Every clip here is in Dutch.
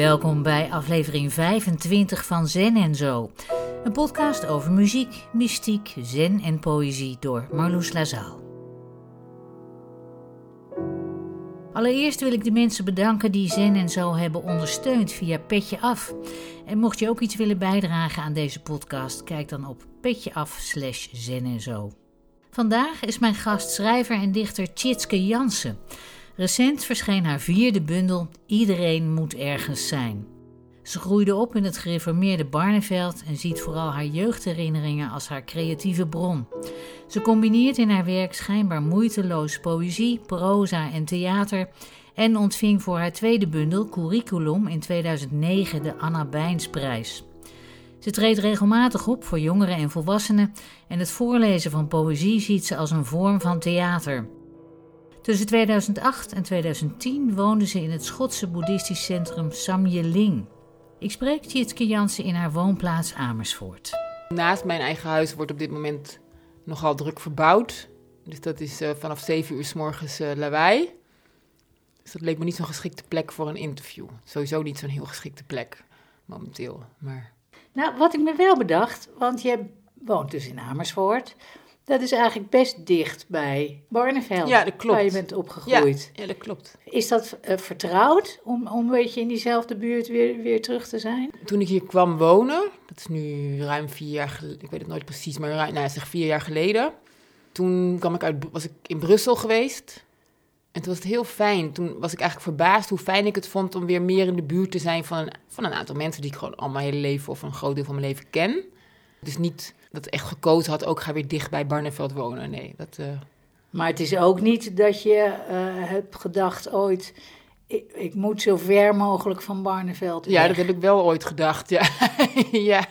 Welkom bij aflevering 25 van Zen en Zo. Een podcast over muziek, mystiek, zen en poëzie door Marloes Lazaal. Allereerst wil ik de mensen bedanken die Zen en Zo hebben ondersteund via Petje Af. En mocht je ook iets willen bijdragen aan deze podcast, kijk dan op petjeaf slash en zo. Vandaag is mijn gast schrijver en dichter Tjitske Jansen. Recent verscheen haar vierde bundel Iedereen moet ergens zijn. Ze groeide op in het gereformeerde Barneveld en ziet vooral haar jeugdherinneringen als haar creatieve bron. Ze combineert in haar werk schijnbaar moeiteloos poëzie, proza en theater en ontving voor haar tweede bundel Curriculum in 2009 de Anna Bijnsprijs. Ze treedt regelmatig op voor jongeren en volwassenen en het voorlezen van poëzie ziet ze als een vorm van theater. Tussen 2008 en 2010 woonde ze in het Schotse boeddhistisch centrum Samyeling. Ik spreek Tjitske Jansen in haar woonplaats Amersfoort. Naast mijn eigen huis wordt op dit moment nogal druk verbouwd. Dus dat is uh, vanaf 7 uur s morgens uh, lawaai. Dus dat leek me niet zo'n geschikte plek voor een interview. Sowieso niet zo'n heel geschikte plek momenteel. Maar... Nou, wat ik me wel bedacht, want je woont dus in Amersfoort. Dat is eigenlijk best dicht bij Barneveld. Ja, dat klopt. Waar je bent opgegroeid. Ja, ja dat klopt. Is dat uh, vertrouwd om, om een beetje in diezelfde buurt weer, weer terug te zijn? Toen ik hier kwam wonen, dat is nu ruim vier jaar geleden, ik weet het nooit precies, maar ruim, nou, zeg vier jaar geleden. Toen kwam ik uit, was ik in Brussel geweest. En toen was het heel fijn. Toen was ik eigenlijk verbaasd hoe fijn ik het vond om weer meer in de buurt te zijn van een, van een aantal mensen die ik gewoon al mijn hele leven of een groot deel van mijn leven ken. Dus niet dat echt gekozen had, ook ga weer dicht bij Barneveld wonen. Nee, dat... Uh... Maar het is ook niet dat je uh, hebt gedacht ooit, ik, ik, moet zo ver mogelijk van Barneveld weg. Ja, dat heb ik wel ooit gedacht, ja. ja.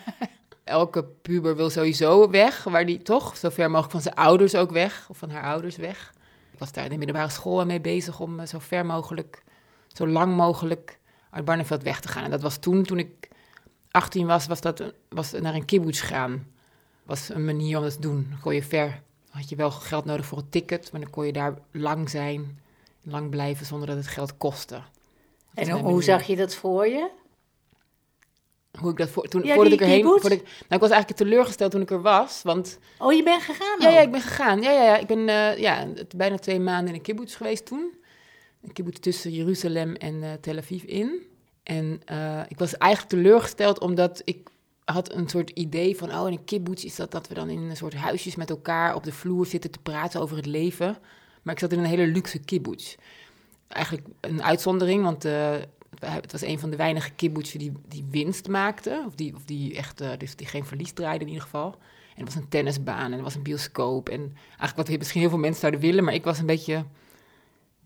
Elke puber wil sowieso weg, waar die toch zo ver mogelijk van zijn ouders ook weg, of van haar ouders weg. Ik was daar in de middelbare school mee bezig om zo ver mogelijk, zo lang mogelijk uit Barneveld weg te gaan. En dat was toen, toen ik 18 was, was dat was naar een kibbutz gaan was een manier om dat te doen. Dan kon je ver, had je wel geld nodig voor een ticket, maar dan kon je daar lang zijn, lang blijven zonder dat het geld kostte. en hoe zag je dat voor je? Hoe ik dat voor, toen, voordat ik erheen. Voordat ik, nou, ik was eigenlijk teleurgesteld toen ik er was. Want, oh, je bent gegaan? Ja, ja, ik ben gegaan. Ja, ja, ja. Ik ben uh, ja, bijna twee maanden in een kibbutz geweest toen. Een kibbutz tussen Jeruzalem en uh, Tel Aviv in. En uh, ik was eigenlijk teleurgesteld omdat ik had een soort idee van, oh, in een kibbutz is dat dat we dan in een soort huisjes met elkaar op de vloer zitten te praten over het leven. Maar ik zat in een hele luxe kibbutz. Eigenlijk een uitzondering, want uh, het was een van de weinige kibbutzen die, die winst maakte. Of die, of die echt, uh, dus die geen verlies draaide in ieder geval. En er was een tennisbaan en er was een bioscoop. En eigenlijk wat misschien heel veel mensen zouden willen, maar ik was een beetje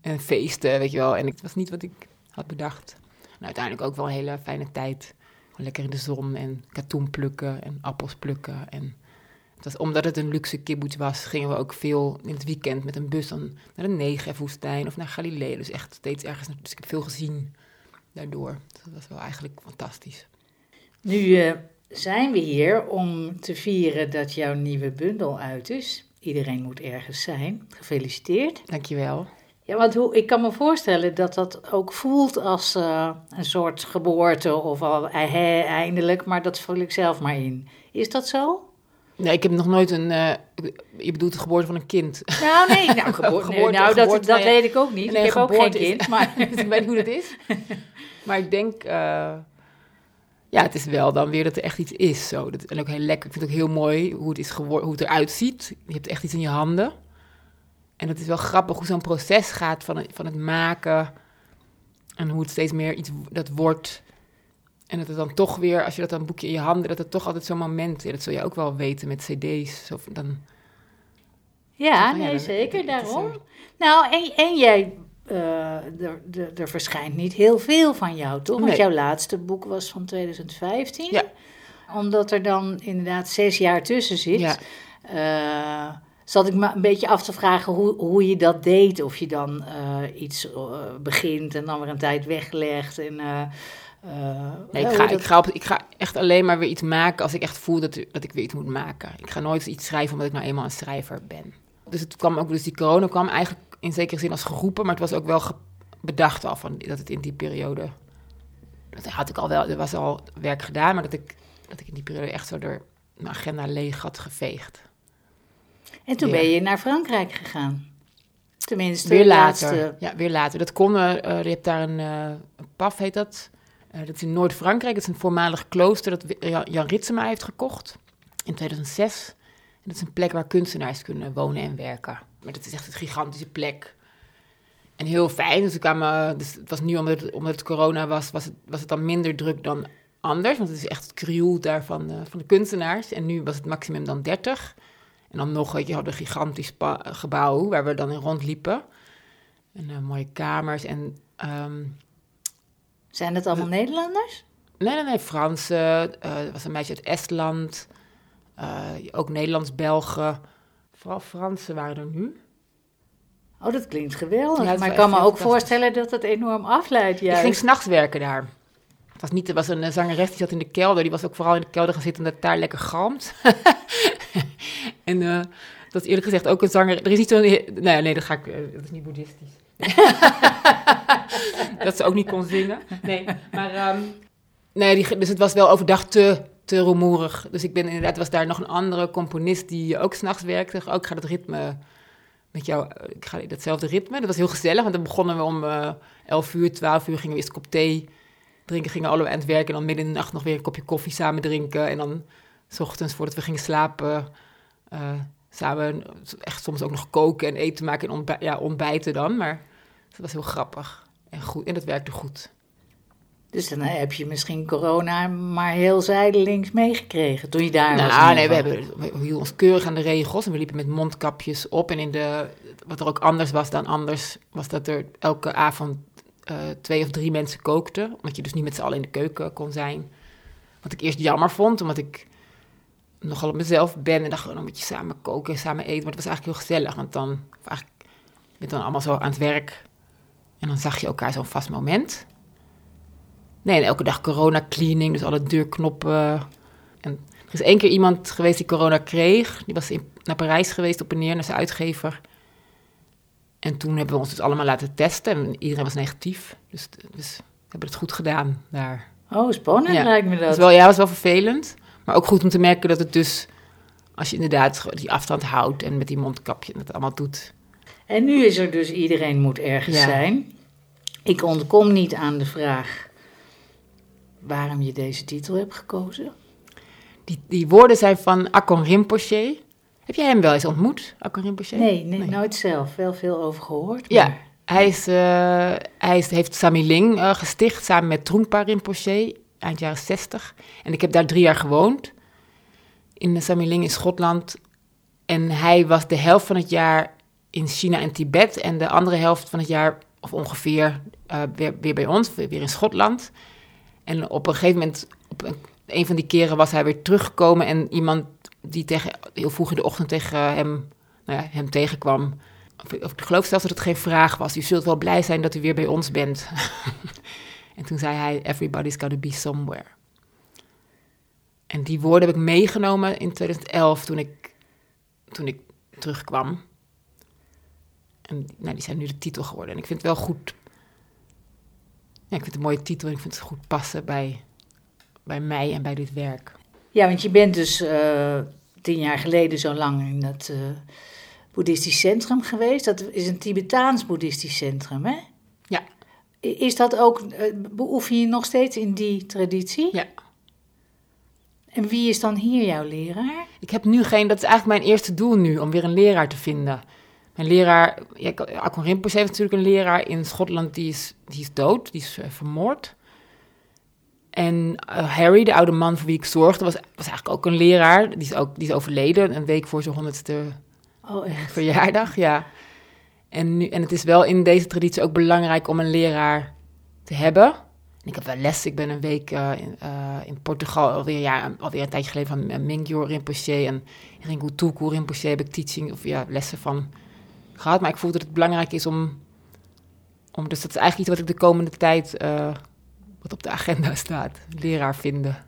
een feest, weet je wel. En het was niet wat ik had bedacht. Nou, uiteindelijk ook wel een hele fijne tijd lekker in de zon en katoen plukken en appels plukken. En het was, omdat het een luxe kibbutz was, gingen we ook veel in het weekend met een bus dan naar de Negev-woestijn of naar Galilee. Dus echt steeds ergens. Dus ik heb veel gezien daardoor. Dat was wel eigenlijk fantastisch. Nu uh, zijn we hier om te vieren dat jouw nieuwe bundel uit is. Iedereen moet ergens zijn. Gefeliciteerd. Dankjewel. Ja, want hoe, ik kan me voorstellen dat dat ook voelt als uh, een soort geboorte of al eh, eindelijk, maar dat vul ik zelf maar in. Is dat zo? Nee, ik heb nog nooit een. Uh, je bedoelt de geboorte van een kind. Nou, nee, nou, geboorte, nee, nou dat, dat weet ik ook niet. Nee, ik heb ook geen kind, maar ik weet niet hoe dat is. Maar ik denk. Uh, ja, het is wel dan weer dat er echt iets is. Zo. Dat, en ook heel lekker. Ik vind het ook heel mooi hoe het, is geworden, hoe het eruit ziet. Je hebt echt iets in je handen. En het is wel grappig hoe zo'n proces gaat van het, van het maken. En hoe het steeds meer iets dat wordt. En dat het dan toch weer, als je dat dan boekje in je handen, dat het toch altijd zo'n moment is. Dat zul je ook wel weten met cd's. Of dan, ja, nee, zeker, daarom. Nou, en, en jij, uh, er, er, er, verschijnt niet heel veel van jou, toch? Want jouw laatste boek was van 2015. Ja. Omdat er dan inderdaad zes jaar tussen zit. Ja. Uh, zat ik me een beetje af te vragen hoe, hoe je dat deed. Of je dan uh, iets uh, begint en dan weer een tijd weglegt. En, uh, nee, ik, ga, ik, ga op, ik ga echt alleen maar weer iets maken als ik echt voel dat, dat ik weer iets moet maken. Ik ga nooit iets schrijven omdat ik nou eenmaal een schrijver ben. Dus het kwam ook, dus die corona kwam eigenlijk in zekere zin als geroepen, maar het was ook wel bedacht al van dat het in die periode dat had ik al wel, er was al werk gedaan, maar dat ik, dat ik in die periode echt zo door mijn agenda leeg had geveegd. En toen ben je naar Frankrijk gegaan. Tenminste, Weer later. laatste. Ja, weer later. Dat kon, eh, eh, je hebt daar een, een PAF heet dat. Dat is in Noord-Frankrijk. Dat is een voormalig klooster dat Jan- Ritsema heeft gekocht in 2006. En dat is een plek waar kunstenaars kunnen wonen en werken. Maar dat is echt een gigantische plek. En heel fijn. Dus, kwamen, dus het was nu, omdat het, omdat het corona was, was het, was het dan minder druk dan anders. Want het is echt het krioel daar van, eh, van de kunstenaars. En nu was het maximum dan 30. En dan nog, je, hadden een gigantisch gebouw waar we dan in rondliepen. En eh, mooie kamers. En ehm, Zijn dat allemaal Nederlanders? nee, nee, nee, Fransen. eh, er was een meisje uit Estland. eh, ook Nederlands-Belgen. Vooral Fransen waren er nu. Oh, dat klinkt geweldig. Ja, maar ik kan me ook voorstellen dat het enorm afleidt. Ik ging Juist. s'nachts werken daar. Was, niet, was een eh, zangeres die zat in de kelder. Die was ook vooral in de kelder gaan zitten het daar lekker galmt. en eh, dat is eerlijk gezegd ook een zanger. Er is niet zo'n. Nee, nee, dat ga ik. eh, dat is niet boeddhistisch. dat ze ook niet kon zingen. Nee, maar. ehm, nee, die, dus het was wel overdag te, te rumoerig. Dus ik ben inderdaad. Was daar nog een andere componist die ook s'nachts werkte. Ook ik ga het ritme. Met jou, eh, ik ga datzelfde ritme. Dat was heel gezellig, want dan begonnen we om eh 11 uur, 12 uur gingen we eerst kop thee drinken, gingen allebei aan het werk en dan midden in de nacht nog weer een kopje koffie samen drinken. En dan s ochtends voordat we gingen slapen, eh, samen echt soms ook nog koken en eten maken en ontbij- ja, ontbijten dan. Maar dat was heel grappig en goed en dat werkte goed. Dus dan heb je misschien corona maar heel zijdelings meegekregen toen je daar was. Nou, nee, ieder we, hebben, we hielden ons keurig aan de regels en we liepen met mondkapjes op. En in de, wat er ook anders was dan anders, was dat er elke avond eh, twee of drie mensen kookten. Omdat je dus niet met z'n allen in de keuken kon zijn. Wat ik eerst jammer vond, omdat ik nogal op mezelf ben. En dacht, oh, dan moet je samen koken en samen eten. Maar het was eigenlijk heel gezellig, want dan, je bent dan allemaal zo aan het werk. En dan zag je elkaar zo'n vast moment. Nee, en elke dag corona-cleaning, dus alle deurknoppen. En er is één keer iemand geweest die corona kreeg. Die was in, naar Parijs geweest op en neer, naar zijn uitgever. En toen hebben we ons dus allemaal laten testen. En iedereen was negatief. Dus, dus we hebben het goed gedaan daar. Oh, spannend Ja, lijkt me Dat dat. was wel, ja, was wel vervelend. Maar ook goed om te merken dat het dus... Als je inderdaad die afstand houdt en met die mondkapje dat allemaal doet. En nu is er dus iedereen moet ergens Ja. zijn. Ik ontkom niet aan de vraag waarom je deze titel hebt gekozen. Die, die woorden zijn van Akon Rinpoche. Heb jij hem wel eens ontmoet, Akon Rinpoche? Nee, nee, Nee. nooit zelf. Wel veel over gehoord. Ja, hij, is, eh, hij is, heeft Samiling eh, gesticht samen met Trungpa Rinpoche eind jaren 60. En ik heb daar drie jaar gewoond. In Samiling in Schotland. En hij was de helft van het jaar in China en Tibet. En de andere helft van het jaar, of ongeveer, eh, weer, weer bij ons, weer in Schotland. En op een gegeven moment, op een, een van die keren was hij weer teruggekomen. En iemand die tegen, heel vroeg in de ochtend tegen hem, nou ja, hem tegenkwam. Of, ik geloof zelfs dat het geen vraag was. U zult wel blij zijn dat u weer bij ons bent. en toen zei hij, everybody's gotta be somewhere. En die woorden heb ik meegenomen in 2011 toen ik, toen ik terugkwam. En nou, die zijn nu de titel geworden. En ik vind het wel goed. Ja, ik vind het een mooie titel en ik vind het goed passen bij, bij mij en bij dit werk. Ja, want je bent dus eh, tien jaar geleden zo lang in dat eh, boeddhistisch centrum geweest. Dat is een Tibetaans boeddhistisch centrum, hè? Ja. Is dat ook, eh, beoefen je nog steeds in die traditie? Ja. En wie is dan hier jouw leraar? Ik heb nu geen, dat is eigenlijk mijn eerste doel nu, om weer een leraar te vinden. Mijn leraar, ja, Akon Rinpoche heeft natuurlijk een leraar in Schotland, die is, die is dood, die is vermoord. En eh, Harry, de oude man voor wie ik zorgde, was, was eigenlijk ook een leraar. Die is, ook, die is overleden, een week voor zijn honderdste Oh, verjaardag, ja. En, nu, en het is wel in deze traditie ook belangrijk om een leraar te hebben. En ik heb wel les. Ik ben een week eh, in, eh, in Portugal, alweer, ja, alweer een tijdje geleden, van eh, Mingyo Rinpoche en Tulku Rinpoche heb ik teaching of ja, lessen van gehad. Maar ik voel dat het belangrijk is om, om dus dat is eigenlijk iets wat ik de komende tijd, wat op de agenda staat, leraar vinden.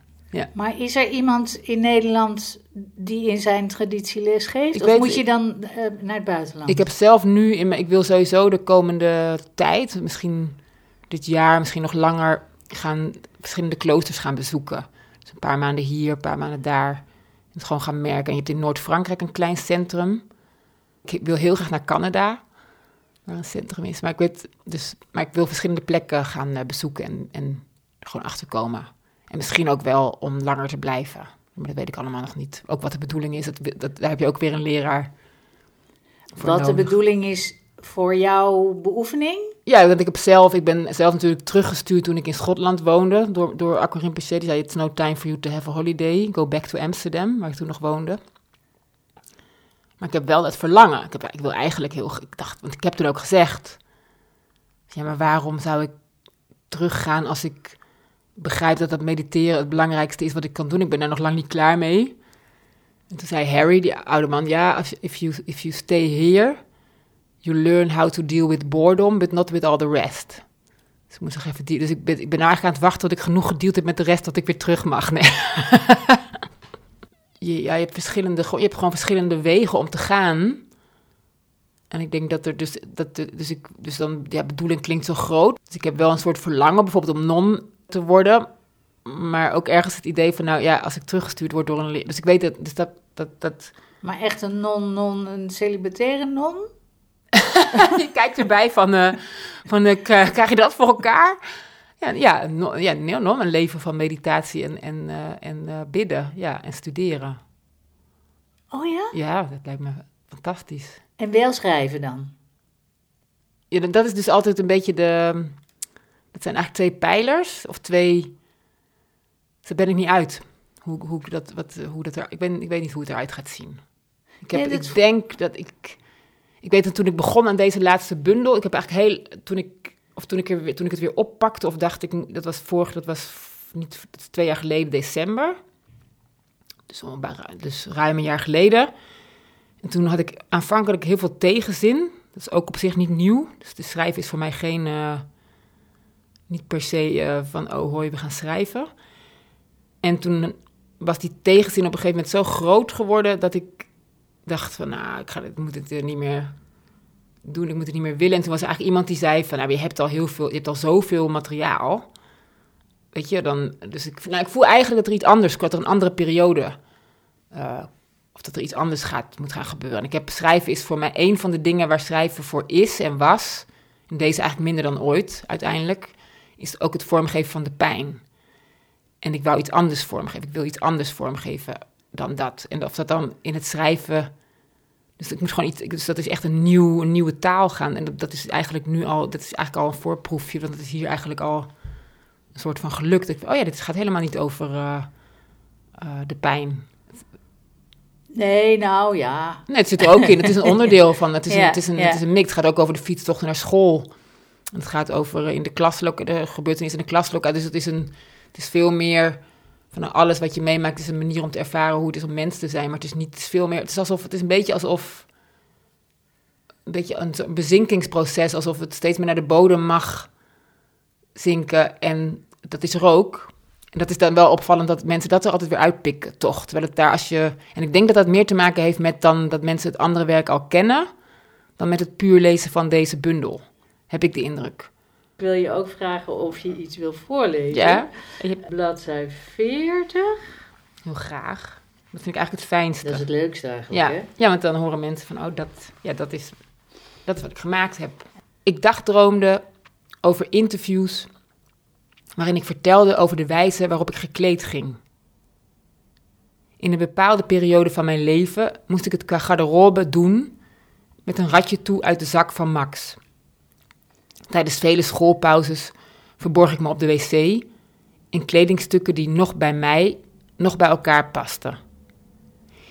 Maar is er iemand in Nederland die in zijn traditie les geeft? Ik of weet- moet je dan eh, naar het buitenland? Ik heb zelf nu, in mijn, ik wil sowieso de komende tijd, misschien dit jaar, misschien nog langer, gaan verschillende kloosters gaan bezoeken. Dus een paar maanden hier, een paar maanden daar. En het gewoon gaan merken. En je hebt in Noord-Frankrijk een klein centrum. Ik wil heel graag naar Canada, waar een centrum is. Maar ik, weet, dus, maar ik wil verschillende plekken gaan uh, bezoeken en, en gewoon achterkomen. En misschien ook wel om langer te blijven. Maar dat weet ik allemaal nog niet. Ook wat de bedoeling is, dat, dat, daar heb je ook weer een leraar voor Wat de bedoeling is voor jouw beoefening? Ja, want ik heb zelf, ik ben zelf natuurlijk teruggestuurd toen ik in Schotland woonde door, door Aquarim Die zei, it's no time for you to have a holiday. Go back to Amsterdam, waar ik toen nog woonde. Maar ik heb wel het verlangen. Ik, heb, ik wil eigenlijk heel, ik dacht, want ik heb toen ook gezegd, ja, maar waarom zou ik teruggaan als ik begrijp dat dat mediteren het belangrijkste is wat ik kan doen? Ik ben daar nog lang niet klaar mee. En toen zei Harry, die oude man, ja, if you, if you stay here, you learn how to deal with boredom, but not with all the rest. Dus ik moest nog even Dus ik ben, ik ben eigenlijk aan het wachten tot ik genoeg gedeeld heb met de rest, dat ik weer terug mag. Nee. je, ja, je hebt verschillende, je hebt gewoon verschillende wegen om te gaan. En ik denk dat er dus, dat, dus ik, dus dan, ja, bedoeling klinkt zo groot. Dus ik heb wel een soort verlangen, bijvoorbeeld om non te worden. Maar ook ergens het idee van, nou ja, als ik teruggestuurd word door een. Dus ik weet dat, dus dat, dat, dat. Maar echt een non, non, een celibataire non? je kijkt erbij van, uh, van uh, krijg je dat voor elkaar? Ja, ja, no, ja no, een leven van meditatie en, en, uh, en bidden ja, en studeren. Oh ja? Ja, dat lijkt me fantastisch. En wel schrijven dan? Ja, dat is dus altijd een beetje de... Dat zijn eigenlijk twee pijlers, of twee... Daar ben ik niet uit. Hoe, hoe, dat, wat, hoe dat er... Ik, ben, ik weet niet hoe het eruit gaat zien. Ik, heb, ik denk dat ik ik weet dat toen ik begon aan deze laatste bundel, ik heb eigenlijk heel, toen ik, of toen ik, er, toen ik het weer oppakte, of dacht ik, dat was vorig, dat was niet, dat twee jaar geleden, december. Dus, dus ruim een jaar geleden. En toen had ik aanvankelijk heel veel tegenzin. Dat is ook op zich niet nieuw. Dus de schrijven is voor mij geen, uh, niet per se uh, van, oh hoi, we gaan schrijven. En toen was die tegenzin op een gegeven moment zo groot geworden dat ik dacht van, nou, ik, ga, ik moet het niet meer doen, ik moet het niet meer willen. En toen was er eigenlijk iemand die zei van, nou, je hebt al heel veel, je hebt al zoveel materiaal. Weet je, dan, dus ik, nou, ik voel eigenlijk dat er iets anders, dat er een andere periode, uh, of dat er iets anders gaat, moet gaan gebeuren. En ik heb schrijven is voor mij een van de dingen waar schrijven voor is en was. En deze eigenlijk minder dan ooit, uiteindelijk, is ook het vormgeven van de pijn. En ik wou iets anders vormgeven. Ik wil iets anders vormgeven dan dat. En of dat dan in het schrijven. Dus ik gewoon iets. Dus dat is echt een, nieuw, een nieuwe taal gaan. En dat, dat is eigenlijk nu al. Dat is eigenlijk al een voorproefje. Want het is hier eigenlijk al een soort van gelukt. Ik, oh ja, dit gaat helemaal niet over uh, uh, de pijn. Nee, nou ja. Nee, het zit er ook in. Het is een onderdeel van. Het is, een, het is, een, het is een mix. Het gaat ook over de fietstocht naar school. Het gaat over in de klaslokaal, de gebeurtenissen in de klaslokaal. Dus het is, een, het is veel meer van alles wat je meemaakt is een manier om te ervaren hoe het is om mens te zijn. Maar het is niet veel meer. Het is alsof het is een beetje alsof een beetje een bezinkingsproces, alsof het steeds meer naar de bodem mag zinken. En dat is er ook. En dat is dan wel opvallend dat mensen dat er altijd weer uitpikken, toch? Terwijl het daar als je. En ik denk dat dat meer te maken heeft met dan dat mensen het andere werk al kennen, dan met het puur lezen van deze bundel. Heb ik de indruk wil je ook vragen of je iets wil voorlezen. Ja. Bladzij 40. Heel graag. Dat vind ik eigenlijk het fijnste. Dat is het leukste eigenlijk, ja. Hè? Ja, want dan horen mensen van, oh, dat, ja, dat, is, dat is wat ik gemaakt heb. Ik dagdroomde over interviews waarin ik vertelde over de wijze waarop ik gekleed ging. In een bepaalde periode van mijn leven moest ik het qua garderobe doen met een ratje toe uit de zak van Max. Tijdens vele schoolpauzes verborg ik me op de wc in kledingstukken die nog bij mij, nog bij elkaar pasten.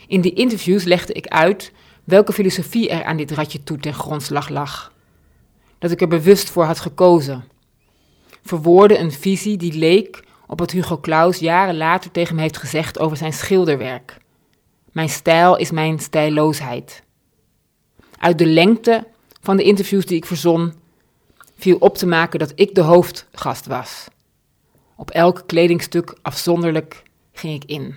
In die interviews legde ik uit welke filosofie er aan dit ratje toe ten grondslag lag. Dat ik er bewust voor had gekozen. Verwoordde een visie die leek op wat Hugo Claus jaren later tegen me heeft gezegd over zijn schilderwerk. Mijn stijl is mijn stijloosheid. Uit de lengte van de interviews die ik verzon, viel op te maken dat ik de hoofdgast was. Op elk kledingstuk afzonderlijk ging ik in.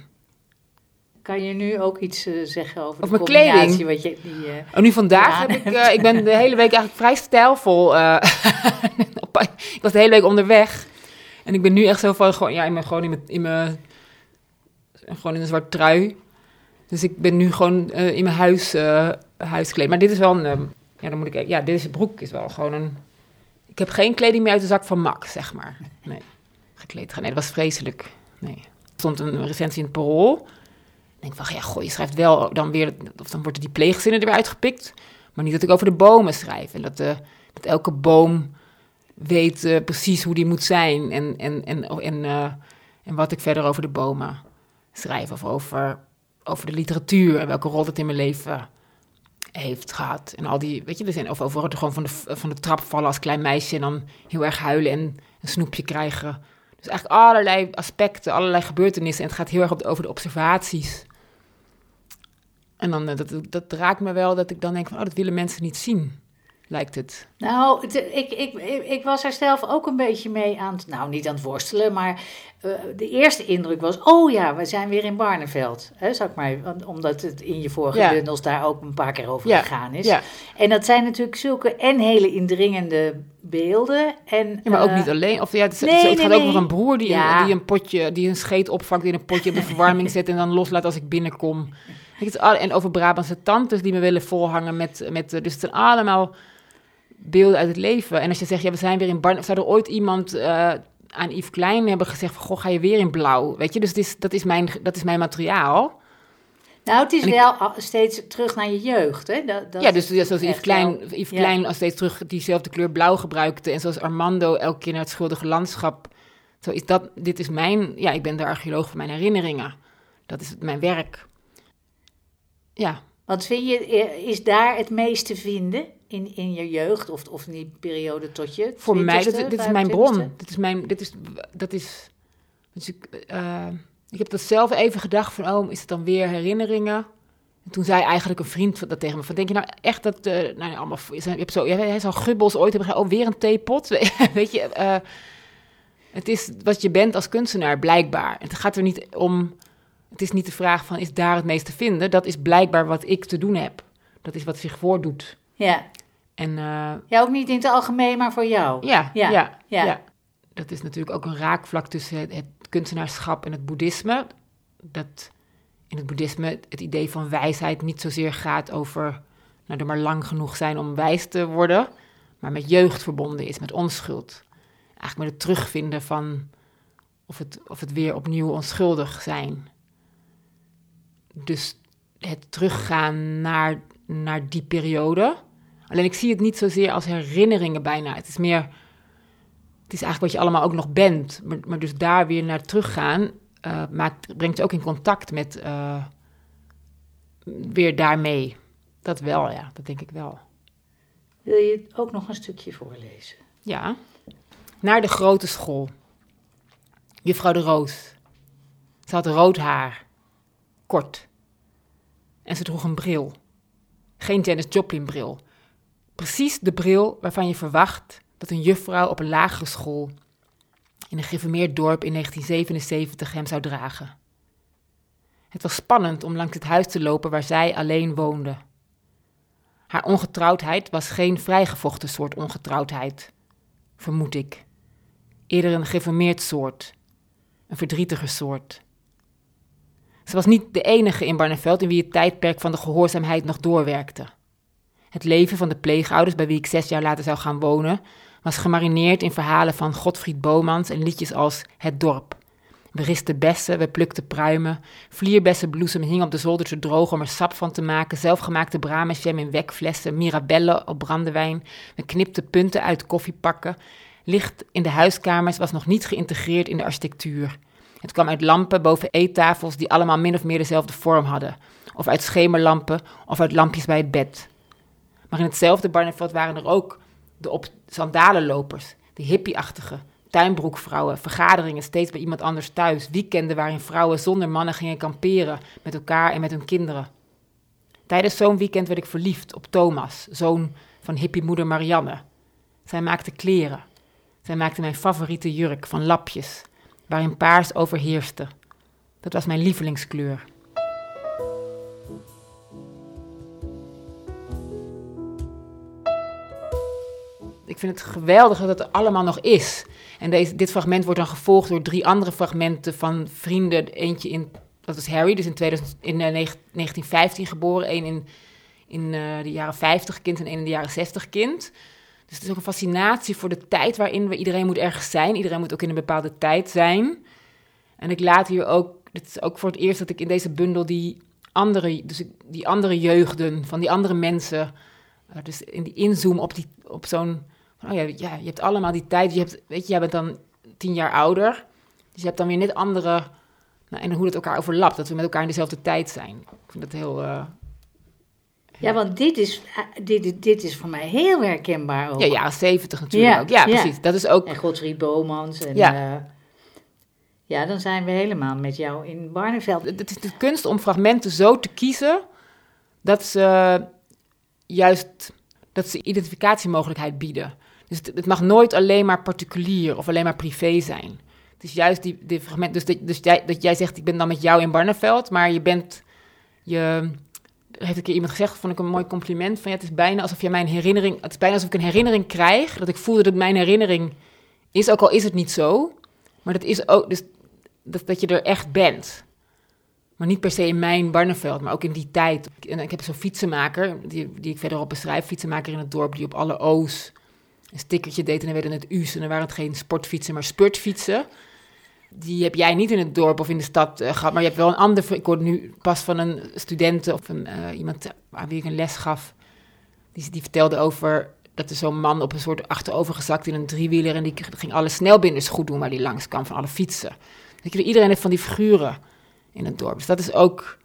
Kan je nu ook iets uh, zeggen over, over de mijn kleding? Wat je, die, uh, oh, nu vandaag heb ik, uh, ik ben de hele week eigenlijk vrij stijlvol. ik was de hele week onderweg. En ik ben nu echt zo van, gewoon, ja, ik ben gewoon in mijn, in mijn, gewoon in een zwart trui. Dus ik ben nu gewoon in mijn huis, huiskleed. Maar dit is wel een, um, ja, dan moet ik, ja, deze broek is wel gewoon een, ik heb geen kleding meer uit de zak van Max, zeg maar. Nee, gekleed gaan. Nee, dat was vreselijk. Nee. Er stond een recensie in het parool. Denk van, ja, goh, je schrijft wel dan weer, of dan worden die pleegzinnen er weer uitgepikt. Maar niet dat ik over de bomen schrijf. En dat, uh, dat elke boom weet uh, precies hoe die moet zijn. En, en, en, en, uh, en wat ik verder over de bomen schrijf. Of over, over de literatuur en welke rol het in mijn leven heeft gehad. En al die, weet je, er zijn, of over het gewoon van de, van de trap vallen als klein meisje en dan heel erg huilen en een snoepje krijgen. Dus eigenlijk allerlei aspecten, allerlei gebeurtenissen. En het gaat heel erg over de observaties. En dan, dat, dat raakt me wel, dat ik dan denk van, oh, dat willen mensen niet zien, lijkt het. Nou, ik, ik, ik was er zelf ook een beetje mee aan het, nou niet aan het worstelen, maar uh, de eerste indruk was, oh ja, we zijn weer in Barneveld. Hè, zeg maar, omdat het in je vorige ja. bundels daar ook een paar keer over ja. gegaan is. Ja. En dat zijn natuurlijk zulke en hele indringende beelden. En, ja, maar ook uh, niet alleen. Of ja, het, nee, het gaat nee. ook nog een broer die, Ja. een, die een potje, die een scheet opvangt in een potje op de verwarming zet en dan loslaat als ik binnenkom. En over Brabantse tantes die me willen volhangen met, met eh, dus het zijn allemaal beelden uit het leven. En als je zegt, ja, we zijn weer in Barn, zou er ooit iemand eh, aan Yves Klein hebben gezegd van, goh, ga je weer in blauw? Weet je, dus is, dat, is mijn, dat is mijn materiaal. Nou, het is ik- wel al- steeds terug naar je jeugd. Hè? Dat, dat ja, dus ja, zoals Yves Klein, wel- Yves ja. Klein als steeds terug diezelfde kleur blauw gebruikte. En zoals Armando elke keer naar het schuldige landschap. Zo is dat, dit is mijn, ja, ik ben de archeoloog van mijn herinneringen. Dat is mijn werk. Ja, Wat vind je, eh, is daar het meest te vinden in, in je jeugd of, of in die periode tot je voor mij, 20ste, dit, is mijn bron. 25ste? Dit is mijn, dit is, dat is, dus ik, eh, ik heb dat zelf even gedacht van, oh, is het dan weer herinneringen? En toen zei eigenlijk een vriend dat tegen me, van, denk je nou echt dat, eh nou ja, allemaal, je hebt zo, hij zou gubbels ooit hebben gedaan, oh, weer een theepot? Weet je, eh, het is wat je bent als kunstenaar, blijkbaar. Het gaat er niet om, het is niet de vraag van, is daar het meest te vinden? Dat is blijkbaar wat ik te doen heb. Dat is wat zich voordoet. Ja. En eh, ja, ook niet in het algemeen, maar voor jou. ja, Ja, ja, ja. ja, Dat is natuurlijk ook een raakvlak tussen het, het kunstenaarschap en het boeddhisme. Dat in het boeddhisme het idee van wijsheid niet zozeer gaat over nou, er maar lang genoeg zijn om wijs te worden, maar met jeugd verbonden is, met onschuld. Eigenlijk met het terugvinden van of het, of het weer opnieuw onschuldig zijn. Dus het teruggaan naar, naar die periode. Alleen ik zie het niet zozeer als herinneringen bijna. Het is meer, het is eigenlijk wat je allemaal ook nog bent. Maar, maar dus daar weer naar teruggaan, eh, maakt, brengt je ook in contact met eh, weer daarmee. Dat wel, ja, dat denk ik wel. Wil je ook nog een stukje voorlezen? Ja. Naar de grote school. Juffrouw de Roos. Ze had rood haar. Kort. En ze droeg een bril. Geen Janis Joplin bril. Precies de bril waarvan je verwacht dat een juffrouw op een lagere school in een geïnformeerd dorp in 1977 hem zou dragen. Het was spannend om langs het huis te lopen waar zij alleen woonde. Haar ongetrouwdheid was geen vrijgevochten soort ongetrouwdheid vermoed ik. Eerder een geïnformeerd soort, een verdrietiger soort. Ze was niet de enige in Barneveld in wie het tijdperk van de gehoorzaamheid nog doorwerkte. Het leven van de pleegouders, bij wie ik zes jaar later zou gaan wonen, was gemarineerd in verhalen van Godfried Bomans en liedjes als Het Dorp. We risten bessen, we plukten pruimen, vlierbessenbloesem hing op de zolder te drogen om er sap van te maken, zelfgemaakte bramenjam in wekflessen, mirabelle op brandewijn, we knipten punten uit koffiepakken. Licht in de huiskamers was nog niet geïntegreerd in de architectuur. Het kwam uit lampen boven eettafels die allemaal min of meer dezelfde vorm hadden, of uit schemerlampen of uit lampjes bij het bed. Maar in hetzelfde Barneveld waren er ook de op sandalenlopers, de hippieachtige, tuinbroekvrouwen, vergaderingen steeds bij iemand anders thuis, weekenden waarin vrouwen zonder mannen gingen kamperen met elkaar en met hun kinderen. Tijdens zo'n weekend werd ik verliefd op Thomas, zoon van hippiemoeder Marianne. Zij maakte kleren. Zij maakte mijn favoriete jurk van lapjes, waarin paars overheerste. Dat was mijn lievelingskleur. Ik vind het geweldig dat het allemaal nog is. En deze, dit fragment wordt dan gevolgd door drie andere fragmenten van vrienden. Eentje in, dat is Harry, dus in, 2000, in uh, 1915 geboren. één in, in uh, de jaren 50 kind en één in de jaren 60 kind. Dus het is ook een fascinatie voor de tijd waarin we... Iedereen moet ergens zijn, iedereen moet ook in een bepaalde tijd zijn. En ik laat hier ook... Dit is ook voor het eerst dat ik in deze bundel die andere, dus die andere jeugden, van die andere mensen... Uh, dus in die inzoom op, die, op zo'n oh ja, ja, je hebt allemaal die tijd. Je hebt, weet je, jij bent dan tien jaar ouder. Dus je hebt dan weer net andere... Nou, en hoe het elkaar overlapt. Dat we met elkaar in dezelfde tijd zijn. Ik vind dat heel... Uh, ja, want dit is, dit, dit is voor mij heel herkenbaar ook. Ja, jaren zeventig natuurlijk ja, ook. Ja, precies. Dat is ook... En Godfried Bomans. En, ja. Uh, ja, dan zijn we helemaal met jou in Barneveld. Het is de kunst om fragmenten zo te kiezen... dat ze juist dat ze identificatiemogelijkheid bieden. Dus het, het, mag nooit alleen maar particulier of alleen maar privé zijn. Het is juist die, die fragment. Dus, dat, dus jij, dat jij zegt: Ik ben dan met jou in Barneveld, maar je bent. Je, heeft een keer iemand gezegd, vond ik een mooi compliment. Van ja, het is bijna alsof je mijn herinnering. Het is bijna alsof ik een herinnering krijg. Dat ik voel dat mijn herinnering is, ook al is het niet zo. Maar dat is ook. Dus dat, dat je er echt bent. Maar niet per se in mijn Barneveld, maar ook in die tijd. En ik heb zo'n fietsenmaker, die, die ik verderop beschrijf, fietsenmaker in het dorp, die op alle O's een stickertje deed en dan werden het U's en dan waren het geen sportfietsen, maar spurtfietsen. Die heb jij niet in het dorp of in de stad uh, gehad, maar je hebt wel een ander. Ik hoorde nu pas van een student of een, uh, iemand aan wie ik een les gaf. Die, die vertelde over dat er zo'n man op een soort achterovergezakt in een driewieler en die ging alle snelbinders goed doen waar die langs kwam van alle fietsen. Dat je, iedereen heeft van die figuren in het dorp. Dus dat is ook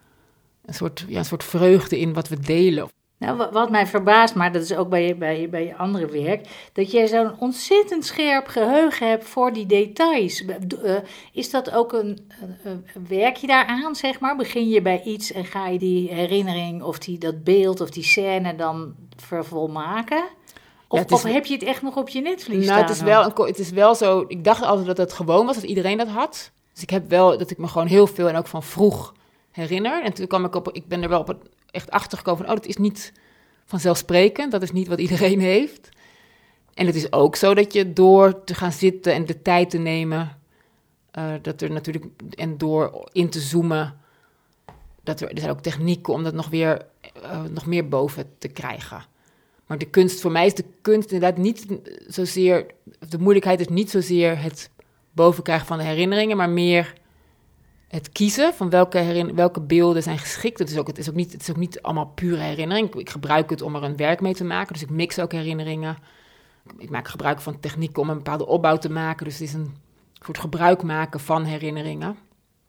een soort, ja, een soort vreugde in wat we delen. Nou, wat mij verbaast, maar dat is ook bij je, bij, je, bij je andere werk, dat jij zo'n ontzettend scherp geheugen hebt voor die details. Uh, is dat ook een, een, een, werk je daaraan, zeg maar? Begin je bij iets en ga je die herinnering of die, dat beeld of die scène dan vervolmaken? Of, ja, is, of heb je het echt nog op je netvlies nou, Het is, wel, het is wel zo, ik dacht altijd dat het gewoon was, dat iedereen dat had. Dus ik heb wel, dat ik me gewoon heel veel en ook van vroeg herinner. En toen kwam ik op, ik ben er wel op het echt achtergekomen van, oh, dat is niet vanzelfsprekend. Dat is niet wat iedereen heeft. En het is ook zo dat je door te gaan zitten en de tijd te nemen, uh, dat er natuurlijk, en door in te zoomen, dat er, er zijn ook technieken om dat nog weer, uh, nog meer boven te krijgen. Maar de kunst, voor mij is de kunst inderdaad niet zozeer, de moeilijkheid is niet zozeer het boven krijgen van de herinneringen, maar meer het kiezen van welke, welke beelden zijn geschikt. Het is, ook, het, is ook niet, het is ook niet allemaal pure herinnering. Ik gebruik het om er een werk mee te maken. Dus ik mix ook herinneringen. Ik maak gebruik van technieken om een bepaalde opbouw te maken. Dus het is een soort gebruik maken van herinneringen.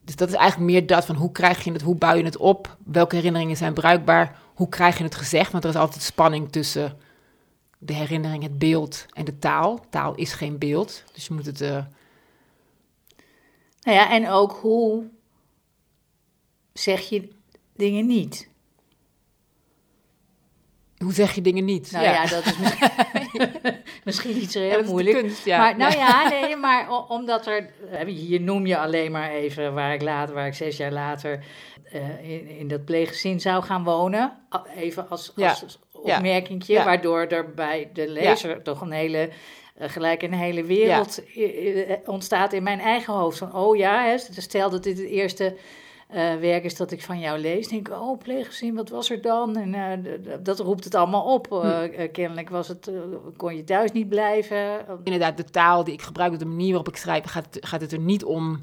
Dus dat is eigenlijk meer dat van hoe krijg je het, hoe bouw je het op? Welke herinneringen zijn bruikbaar? Hoe krijg je het gezegd? Want er is altijd spanning tussen de herinnering, het beeld en de taal. Taal is geen beeld, dus je moet het... Uh... Nou ja, en ook hoe zeg je dingen niet? Hoe zeg je dingen niet? Nou ja, dat is misschien iets heel ja, moeilijk. Kunst, ja. Maar, nou ja, nee, maar omdat er... Hier noem je alleen maar even waar ik later, waar ik zes jaar later uh, in, in, dat pleeggezin zou gaan wonen. Even als, als opmerkingje, waardoor er bij de lezer toch een hele... Uh, gelijk een hele wereld ontstaat in mijn eigen hoofd. Van, oh ja, hè, stel dat dit het eerste uh, werk is dat ik van jou lees. denk ik, oh, pleeggezin, wat was er dan? En uh, dat roept het allemaal op. Uh, kennelijk was het, kon je thuis niet blijven. Inderdaad, de taal die ik gebruik, de manier waarop ik schrijf, gaat, gaat het er niet om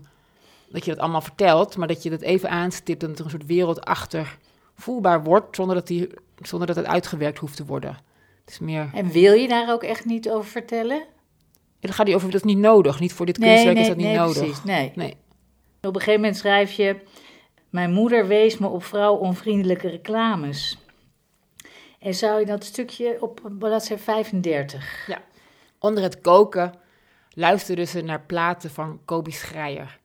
dat je dat allemaal vertelt, maar dat je dat even aanstipt en dat er een soort wereld achter voelbaar wordt, zonder dat, die, zonder dat het uitgewerkt hoeft te worden. Het is meer... En wil je daar ook echt niet over vertellen? Ja, dan gaat die over, dat is niet nodig. Niet voor dit kunstwerk is dat niet nee, nodig. Precies, nee. nee. Op een gegeven moment schrijf je mijn moeder wees me op vrouwonvriendelijke reclames. En zou je dat stukje op bladzijde 35? Ja. Onder het koken luisterden ze naar platen van Kobi Schreier.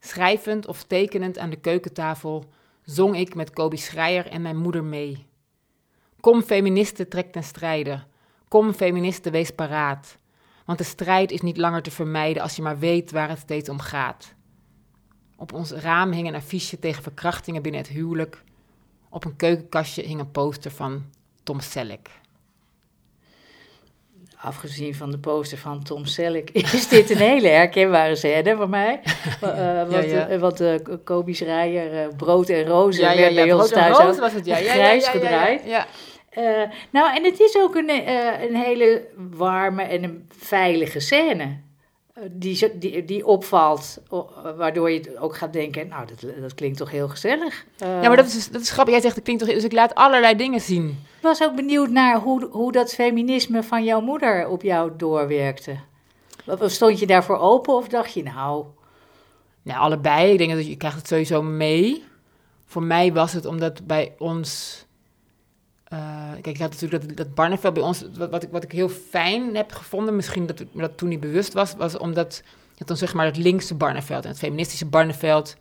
Schrijvend of tekenend aan de keukentafel zong ik met Kobi Schreier en mijn moeder mee. Kom feministen, trek ten strijde. Kom feministen, wees paraat. Want de strijd is niet langer te vermijden als je maar weet waar het steeds om gaat. Op ons raam hing een affiche tegen verkrachtingen binnen het huwelijk. Op een keukenkastje hing een poster van Tom Selleck. afgezien van de poster van Tom Selleck, is dit een hele herkenbare scène voor mij. Uh, wat, ja, ja. wat uh, Kobi Schreier, brood en rozen, ja, werd bij ons thuis ook was het, ja. grijs gedraaid. Ja, nou, en het is ook een, een hele warme en een veilige scène die, die, die opvalt, waardoor je ook gaat denken, nou, dat, dat klinkt toch heel gezellig. Uh, ja, maar dat is, dat is grappig. Jij zegt, het klinkt toch... Dus ik laat allerlei dingen zien. Ik was ook benieuwd naar hoe, hoe dat feminisme van jouw moeder op jou doorwerkte. Stond je daarvoor open of dacht je, nou... Nou, allebei. Ik denk dat je krijgt het sowieso mee. Voor mij was het omdat bij ons uh, kijk, ik had natuurlijk dat, dat Barneveld bij ons, wat, wat, ik, wat ik heel fijn heb gevonden, misschien dat dat toen niet bewust was, was omdat het dan zeg maar het linkse Barneveld en het feministische Barneveld.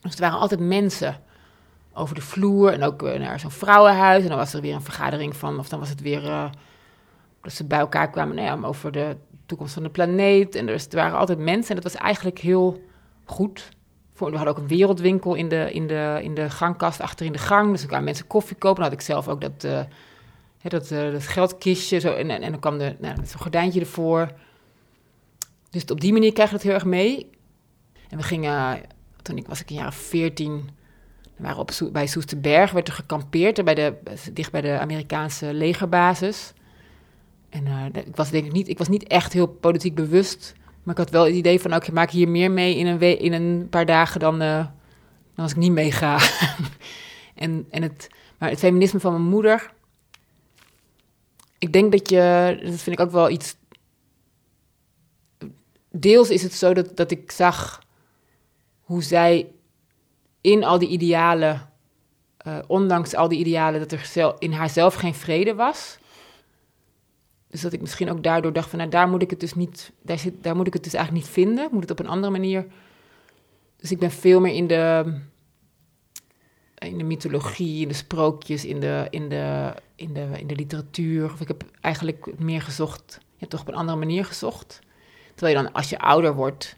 Dus er waren altijd mensen over de vloer en ook uh, naar zo'n vrouwenhuis. En dan was er weer een vergadering van, of dan was het weer uh, dat ze bij elkaar kwamen nou ja, over de toekomst van de planeet. En dus, er waren altijd mensen en dat was eigenlijk heel goed we hadden ook een wereldwinkel in de, in de, in de gangkast achter in de gang. Dus dan kwamen mensen koffie kopen. Dan had ik zelf ook dat, uh, dat, uh, dat geldkistje. Zo, en, en, dan kwam de, nou, zo'n gordijntje ervoor. Dus op die manier krijg je het heel erg mee. En we gingen, toen ik was ik een jaar of veertien... We waren op, bij Soesterberg, werd er gekampeerd, bij de, dicht bij de Amerikaanse legerbasis. En uh, ik was denk ik niet, ik was niet echt heel politiek bewust. Maar ik had wel het idee van, oké, ik maak hier meer mee in een, in een paar dagen dan, uh, dan als ik niet meega. en, en het, maar het feminisme van mijn moeder, ik denk dat je, dat vind ik ook wel iets. Deels is het zo dat, dat ik zag hoe zij in al die idealen, uh, ondanks al die idealen, dat er in haarzelf geen vrede was. Dus dat ik misschien ook daardoor dacht van, nou, daar moet ik het dus niet, daar, zit, daar moet ik het dus eigenlijk niet vinden. Moet het op een andere manier. Dus ik ben veel meer in de, in de mythologie, in de sprookjes, in de, in de, in de, in de literatuur. Of ik heb eigenlijk meer gezocht, ja, toch op een andere manier gezocht. Terwijl je dan, als je ouder wordt,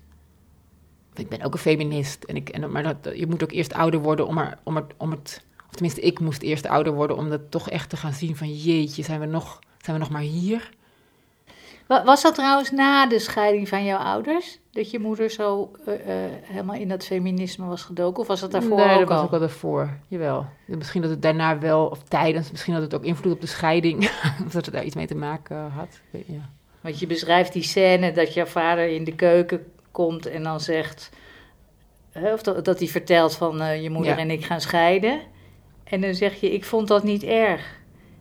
ik ben ook een feminist, en ik, en, maar dat, je moet ook eerst ouder worden om, er, om, het, om het, of tenminste, ik moest eerst ouder worden om dat toch echt te gaan zien van jeetje, zijn we nog zijn we nog maar hier. Was dat trouwens na de scheiding van jouw ouders? Dat je moeder zo uh, uh, helemaal in dat feminisme was gedoken? Of was dat daarvoor nee, ook dat was al? ook al daarvoor. Jawel. Misschien dat het daarna wel, of tijdens, misschien dat het ook invloed op de scheiding. of dat het daar iets mee te maken had. Ja. Want je beschrijft die scène dat jouw vader in de keuken komt en dan zegt... Hè, of dat, dat hij vertelt van uh, je moeder ja. en ik gaan scheiden. En dan zeg je, ik vond dat niet erg.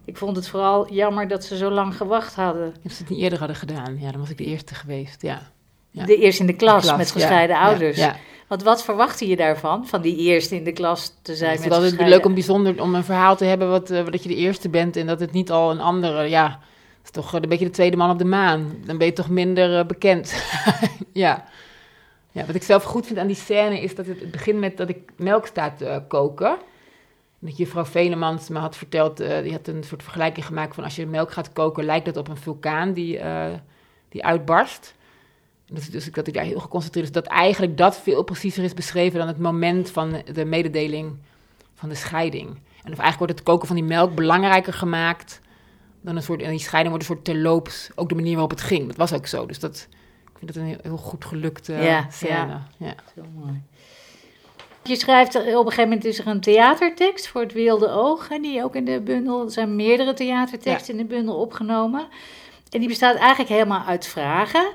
Ik vond het vooral jammer dat ze zo lang gewacht hadden. Als ze het niet eerder hadden gedaan, ja, dan was ik de eerste geweest, ja. ja. De eerste in de klas, de klas met gescheiden ja, ouders. Ja, Want wat verwachtte je daarvan, van die eerste in de klas te zijn met gescheiden... Het is leuk om bijzonder om een verhaal te hebben wat, uh, dat je de eerste bent en dat het niet al een andere, ja... Het is toch een beetje de tweede man op de maan. Dan ben je toch minder uh, bekend. ja. ja. Wat ik zelf goed vind aan die scène is dat het, het begint met dat ik melk sta te uh, koken dat juffrouw Venemans me had verteld, uh, die had een soort vergelijking gemaakt van als je melk gaat koken, lijkt dat op een vulkaan die, uh, die uitbarst. Dus, dus dat ik daar heel geconcentreerd is, dat eigenlijk dat veel preciezer is beschreven dan het moment van de mededeling van de scheiding. En of eigenlijk wordt het koken van die melk belangrijker gemaakt dan een soort, en die scheiding wordt een soort terloops, ook de manier waarop het ging. Dat was ook zo, dus dat, ik vind dat een heel, heel goed gelukte ja, scène. Ja, ja. Heel mooi. Je schrijft op een gegeven moment is er een theatertekst voor het Wilde Oog. En die ook in de bundel. Er zijn meerdere theaterteksten ja. in de bundel opgenomen. En die bestaat eigenlijk helemaal uit vragen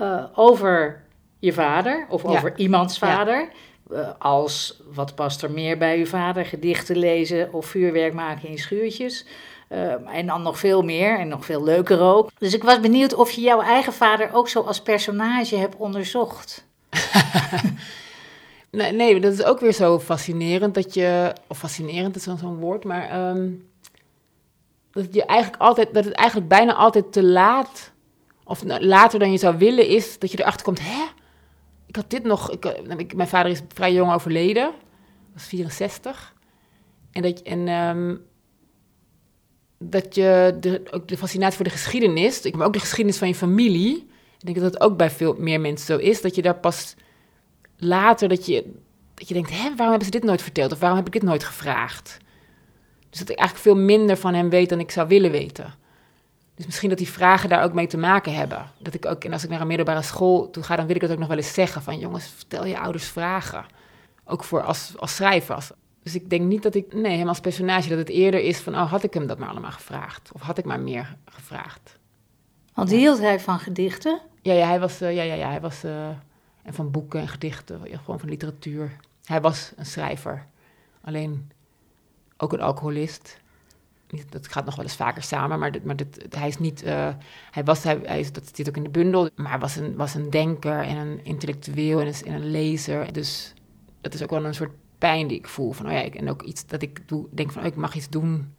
uh, over je vader of ja. over iemands vader. Uh, als wat past er meer bij uw vader? Gedichten lezen of vuurwerk maken in schuurtjes. Uh, en dan nog veel meer en nog veel leuker ook. Dus ik was benieuwd of je jouw eigen vader ook zo als personage hebt onderzocht. Nee, nee, dat is ook weer zo fascinerend dat je, of fascinerend is zo'n woord, maar um, dat je eigenlijk altijd, dat het eigenlijk bijna altijd te laat, of later dan je zou willen, is dat je erachter komt, hè, ik had dit nog, ik, ik, mijn vader is vrij jong overleden, was 64, en dat, en, um, dat je de, ook de fascinatie voor de geschiedenis, maar ook de geschiedenis van je familie, ik denk dat dat ook bij veel meer mensen zo is, dat je daar pas later dat je, dat je denkt, hè, waarom hebben ze dit nooit verteld? Of waarom heb ik dit nooit gevraagd? Dus dat ik eigenlijk veel minder van hem weet dan ik zou willen weten. Dus misschien dat die vragen daar ook mee te maken hebben. Dat ik ook, en als ik naar een middelbare school toe ga, dan wil ik het ook nog wel eens zeggen. Van jongens, vertel je ouders vragen. Ook voor als, als schrijver. Als, dus ik denk niet dat ik, nee, helemaal als personage, dat het eerder is van, oh, had ik hem dat maar allemaal gevraagd? Of had ik maar meer gevraagd? Want hield hij van gedichten? Ja, ja hij was, uh, ja, ja, ja, hij was, uh, en van boeken en gedichten, gewoon van literatuur. Hij was een schrijver. Alleen ook een alcoholist. Dat gaat nog wel eens vaker samen, maar, maar dit, hij is niet. Uh, hij was, hij, is, dat zit ook in de bundel, maar was een, was een denker en een intellectueel en een, en een lezer. Dus dat is ook wel een soort pijn die ik voel. Van, oh ja, en ook iets dat ik doe, denk van, oh, ik mag iets doen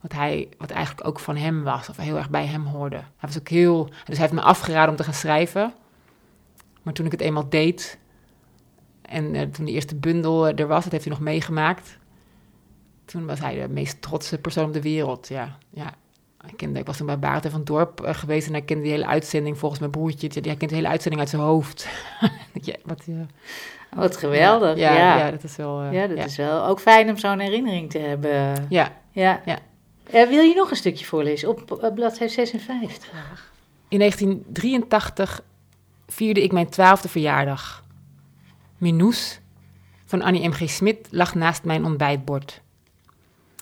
wat, hij, wat eigenlijk ook van hem was, of heel erg bij hem hoorde. Hij was ook heel, dus hij heeft me afgeraden om te gaan schrijven. Maar toen ik het eenmaal deed, en uh, toen de eerste bundel er was, dat heeft hij nog meegemaakt. Toen was hij de meest trotse persoon op de wereld, ja. ja. Ik, kende, ik was toen bij Baart van Dorp uh, geweest en hij kende die hele uitzending volgens mijn broertje. Ja, hij kent de hele uitzending uit zijn hoofd. ja, wat, wat geweldig. Ja, ja, ja. dat is wel... Ja, dat is wel ook fijn om zo'n herinnering te hebben. Ja. Ja. ja. Wil je nog een stukje voorlezen op bladzijde 56? In 1983 vierde ik mijn twaalfde verjaardag. Minoes van Annie M.G. Smit lag naast mijn ontbijtbord.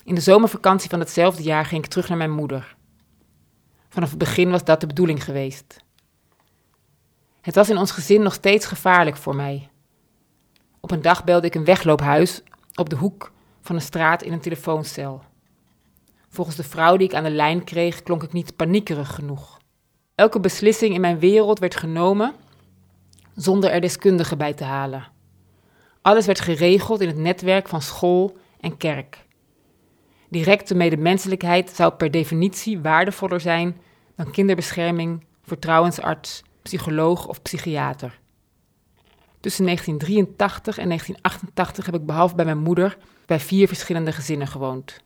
In de zomervakantie van hetzelfde jaar ging ik terug naar mijn moeder. Vanaf het begin was dat de bedoeling geweest. Het was in ons gezin nog steeds gevaarlijk voor mij. Op een dag belde ik een wegloophuis op de hoek van een straat in een telefooncel. Volgens de vrouw die ik aan de lijn kreeg, klonk ik niet paniekerig genoeg. Elke beslissing in mijn wereld werd genomen zonder er deskundigen bij te halen. Alles werd geregeld in het netwerk van school en kerk. Directe medemenselijkheid zou per definitie waardevoller zijn dan kinderbescherming, vertrouwensarts, psycholoog of psychiater. Tussen 1983 en 1988 heb ik behalve bij mijn moeder bij vier verschillende gezinnen gewoond.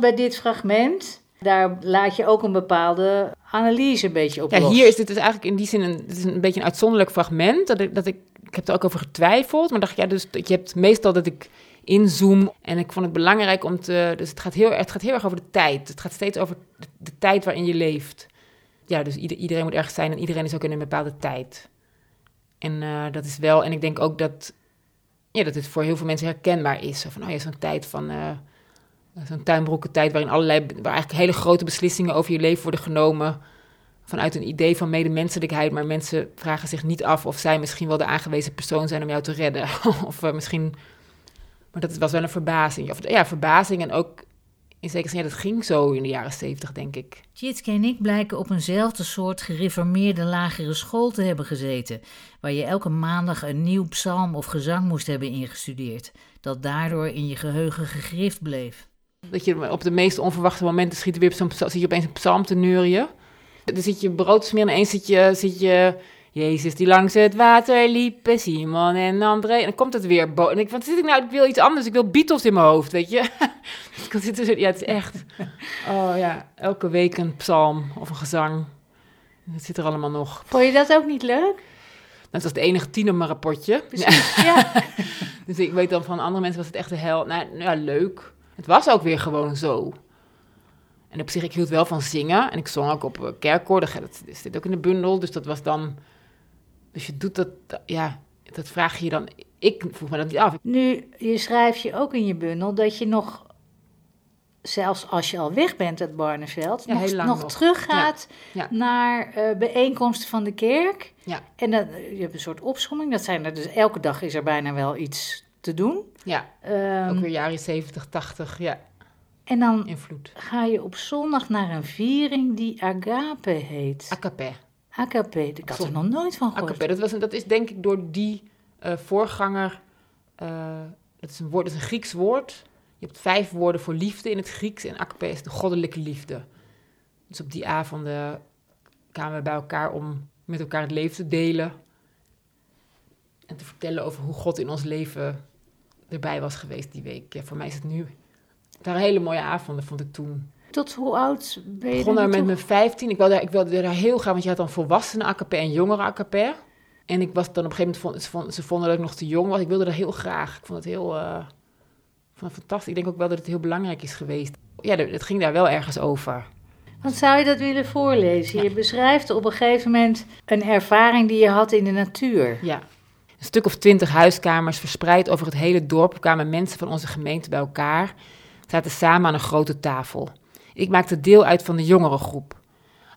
Bij dit fragment, daar laat je ook een bepaalde analyse een beetje op Ja, los. hier is dit dus eigenlijk in die zin een, het is een beetje een uitzonderlijk fragment. Dat ik, dat ik, ik heb er ook over getwijfeld, maar dacht ik, ja, dus je hebt meestal dat ik inzoom en ik vond het belangrijk om te, dus het gaat heel, het gaat heel erg over de tijd. Het gaat steeds over de, de tijd waarin je leeft. Ja, dus ieder, iedereen moet ergens zijn en iedereen is ook in een bepaalde tijd. En uh, dat is wel, en ik denk ook dat, ja, dat het voor heel veel mensen herkenbaar is. Van, oh ja, zo'n tijd van, uh, zo'n tuinbroekentijd waarin allerlei, waar eigenlijk hele grote beslissingen over je leven worden genomen. Vanuit een idee van medemenselijkheid, maar mensen vragen zich niet af of zij misschien wel de aangewezen persoon zijn om jou te redden. of uh, misschien, maar dat was wel een verbazing. Of, ja, verbazing en ook in zekere zin, dat ging zo in de jaren zeventig, denk ik. Tjitske en ik blijken op eenzelfde soort gereformeerde lagere school te hebben gezeten, waar je elke maandag een nieuw psalm of gezang moest hebben ingestudeerd, dat daardoor in je geheugen gegrift bleef. Dat je op de meest onverwachte momenten schiet weer op zo'n zit je opeens een psalm te neurien. Dan zit je brood te smeren en ineens zit je, zit je Jezus die langs het water liep, Simon en André. En dan komt het weer. Bo en ik, wat zit ik nou? Ik wil iets anders. Ik wil Beatles in mijn hoofd, weet je. ja, het is echt. Oh ja, elke week een psalm of een gezang. Dat zit er allemaal nog. Vond je dat ook niet leuk? Dat was het enige tien op mijn rapportje. Precies, ja. dus ik weet dan van andere mensen was het echt de hel. Nou, ja, leuk. Het was ook weer gewoon zo. En op zich, ik hield wel van zingen. En ik zong ook op kerkkoor. Dat zit ook in de bundel. Dus dat was dan... Dus je doet dat... Ja, dat vraag je dan... Ik vroeg me dat niet af. Nu, je schrijft je ook in je bundel dat je nog... Zelfs als je al weg bent uit Barneveld, Ja, nog, heel lang nog nog. teruggaat Ja. naar eh, bijeenkomsten van de kerk. Ja, En dat, je hebt een soort opsomming. Dat zijn er dus elke dag is er bijna wel iets te doen. ja. Ehm, Ook weer jaren 70, 80. Ja, en dan invloed. ga je op zondag naar een viering die Agape heet. Acapé. Agape, ik had er nog nooit van gehoord. Acapé, dat, was dat is denk ik door die eh, voorganger... eh, dat, is een woord, dat is een Grieks woord. Je hebt vijf woorden voor liefde in het Grieks. En acapé is de goddelijke liefde. Dus op die avonden kwamen we bij elkaar om met elkaar het leven te delen. En te vertellen over hoe God in ons leven erbij was geweest die week. Ja, voor mij is het nu... Het waren hele mooie avonden, vond ik toen. Tot hoe oud ben je Ik begon daar met mijn 15. Ik wilde, ik wilde daar heel graag, want je had dan volwassenen AKP en jongeren AKP. En ik was dan op een gegeven moment, vond, ze, vonden, ze vonden dat ik nog te jong was. Ik wilde dat heel graag. Ik vond het heel eh, vond het fantastisch. Ik denk ook wel dat het heel belangrijk is geweest. Ja, het ging daar wel ergens over. Wat zou je dat willen voorlezen? Je beschrijft op een gegeven moment een ervaring die je had in de natuur. Ja. Een stuk of twintig huiskamers verspreid over het hele dorp kwamen mensen van onze gemeente bij elkaar, zaten samen aan een grote tafel. Ik maakte deel uit van de jongere groep.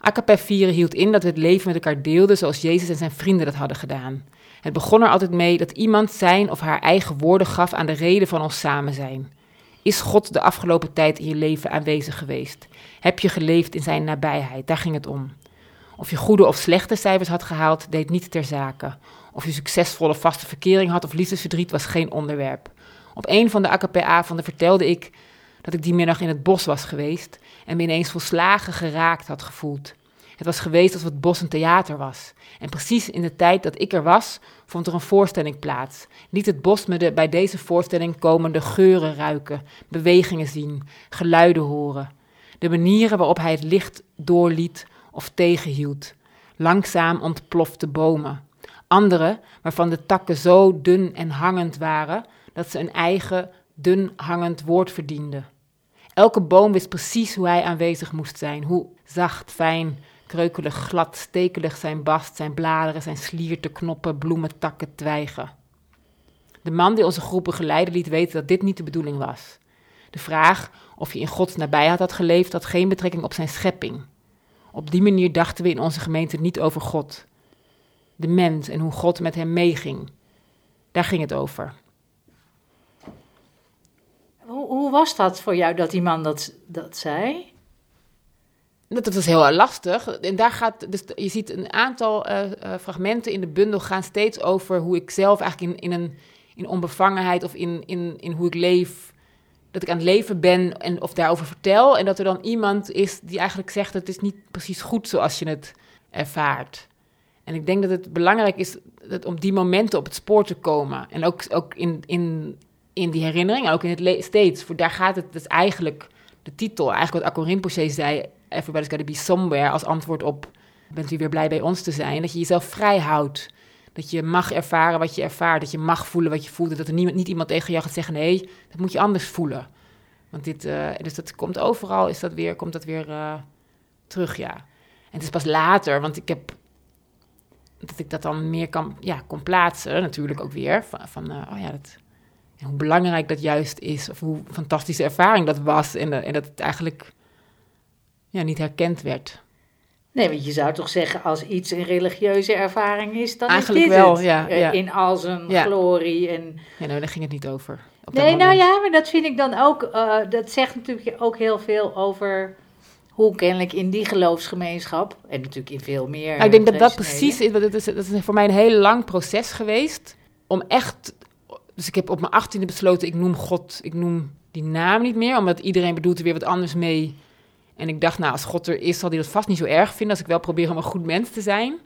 Akapé vieren hield in dat we het leven met elkaar deelden zoals Jezus en zijn vrienden dat hadden gedaan. Het begon er altijd mee dat iemand zijn of haar eigen woorden gaf aan de reden van ons samen zijn. Is God de afgelopen tijd in je leven aanwezig geweest? Heb je geleefd in zijn nabijheid? Daar ging het om. Of je goede of slechte cijfers had gehaald, deed niet ter zake. Of je succesvolle vaste verkering had of liefdesverdriet was geen onderwerp. Op een van de AKP-avonden vertelde ik dat ik die middag in het bos was geweest en me ineens volslagen geraakt had gevoeld. Het was geweest alsof het bos een theater was. En precies in de tijd dat ik er was, vond er een voorstelling plaats. Liet het bos me de bij deze voorstelling komende geuren ruiken, bewegingen zien, geluiden horen. De manieren waarop hij het licht doorliet of tegenhield. Langzaam ontplofte bomen. Andere, waarvan de takken zo dun en hangend waren, dat ze een eigen dun hangend woord verdienden. Elke boom wist precies hoe hij aanwezig moest zijn, hoe zacht, fijn, kreukelig, glad, stekelig zijn bast, zijn bladeren, zijn slierten, knoppen, bloemen, takken, twijgen. De man die onze groepen geleidde liet weten dat dit niet de bedoeling was. De vraag of je in Gods nabijheid had geleefd had geen betrekking op zijn schepping. Op die manier dachten we in onze gemeente niet over God. De mens en hoe God met hem meeging. Daar ging het over. Hoe, hoe was dat voor jou dat die man dat, dat zei? Dat was heel lastig. En daar gaat, dus je ziet een aantal uh, uh, fragmenten in de bundel gaan steeds over hoe ik zelf eigenlijk in, in een in onbevangenheid of in, in, in hoe ik leef, dat ik aan het leven ben en of daarover vertel. En dat er dan iemand is die eigenlijk zegt: het is niet precies goed zoals je het ervaart. En ik denk dat het belangrijk is dat om die momenten op het spoor te komen. En ook, ook in, in, in die herinnering, ook in het steeds. Voor daar gaat het, dat is eigenlijk de titel, eigenlijk wat Akko Rinpoche zei, Everybody's Gotta Be Somewhere, als antwoord op, bent u weer blij bij ons te zijn? Dat je jezelf vrij houdt. Dat je mag ervaren wat je ervaart, dat je mag voelen wat je voelt. Dat er niet iemand tegen jou gaat zeggen, nee, dat moet je anders voelen. Want dit, uh, dus dat komt overal, is dat weer, komt dat weer uh, terug, ja. En het is pas later, want ik heb dat ik dat dan meer kan, ja, kon plaatsen, natuurlijk ook weer. Van, van uh, oh ja, dat, hoe belangrijk dat juist is, of hoe fantastische ervaring dat was. En, en dat het eigenlijk ja, niet herkend werd. Nee, want je zou toch zeggen, als iets een religieuze ervaring is, dan Eigenlijk is dit wel, het. ja, ja. In al zijn Ja. glorie en... Ja, nou, daar ging het niet over. Nee, nou ja, maar dat vind ik dan ook... eh, dat zegt natuurlijk ook heel veel over hoe kennelijk in die geloofsgemeenschap... en natuurlijk in veel meer... Nou, ik denk dat dat precies is, het is, dat is voor mij een heel lang proces geweest. Om echt, dus ik heb op mijn achttiende besloten, ik noem God, ik noem die naam niet meer, omdat iedereen bedoelt er weer wat anders mee. En ik dacht, nou, als God er is, zal hij dat vast niet zo erg vinden als ik wel probeer om een goed mens te zijn.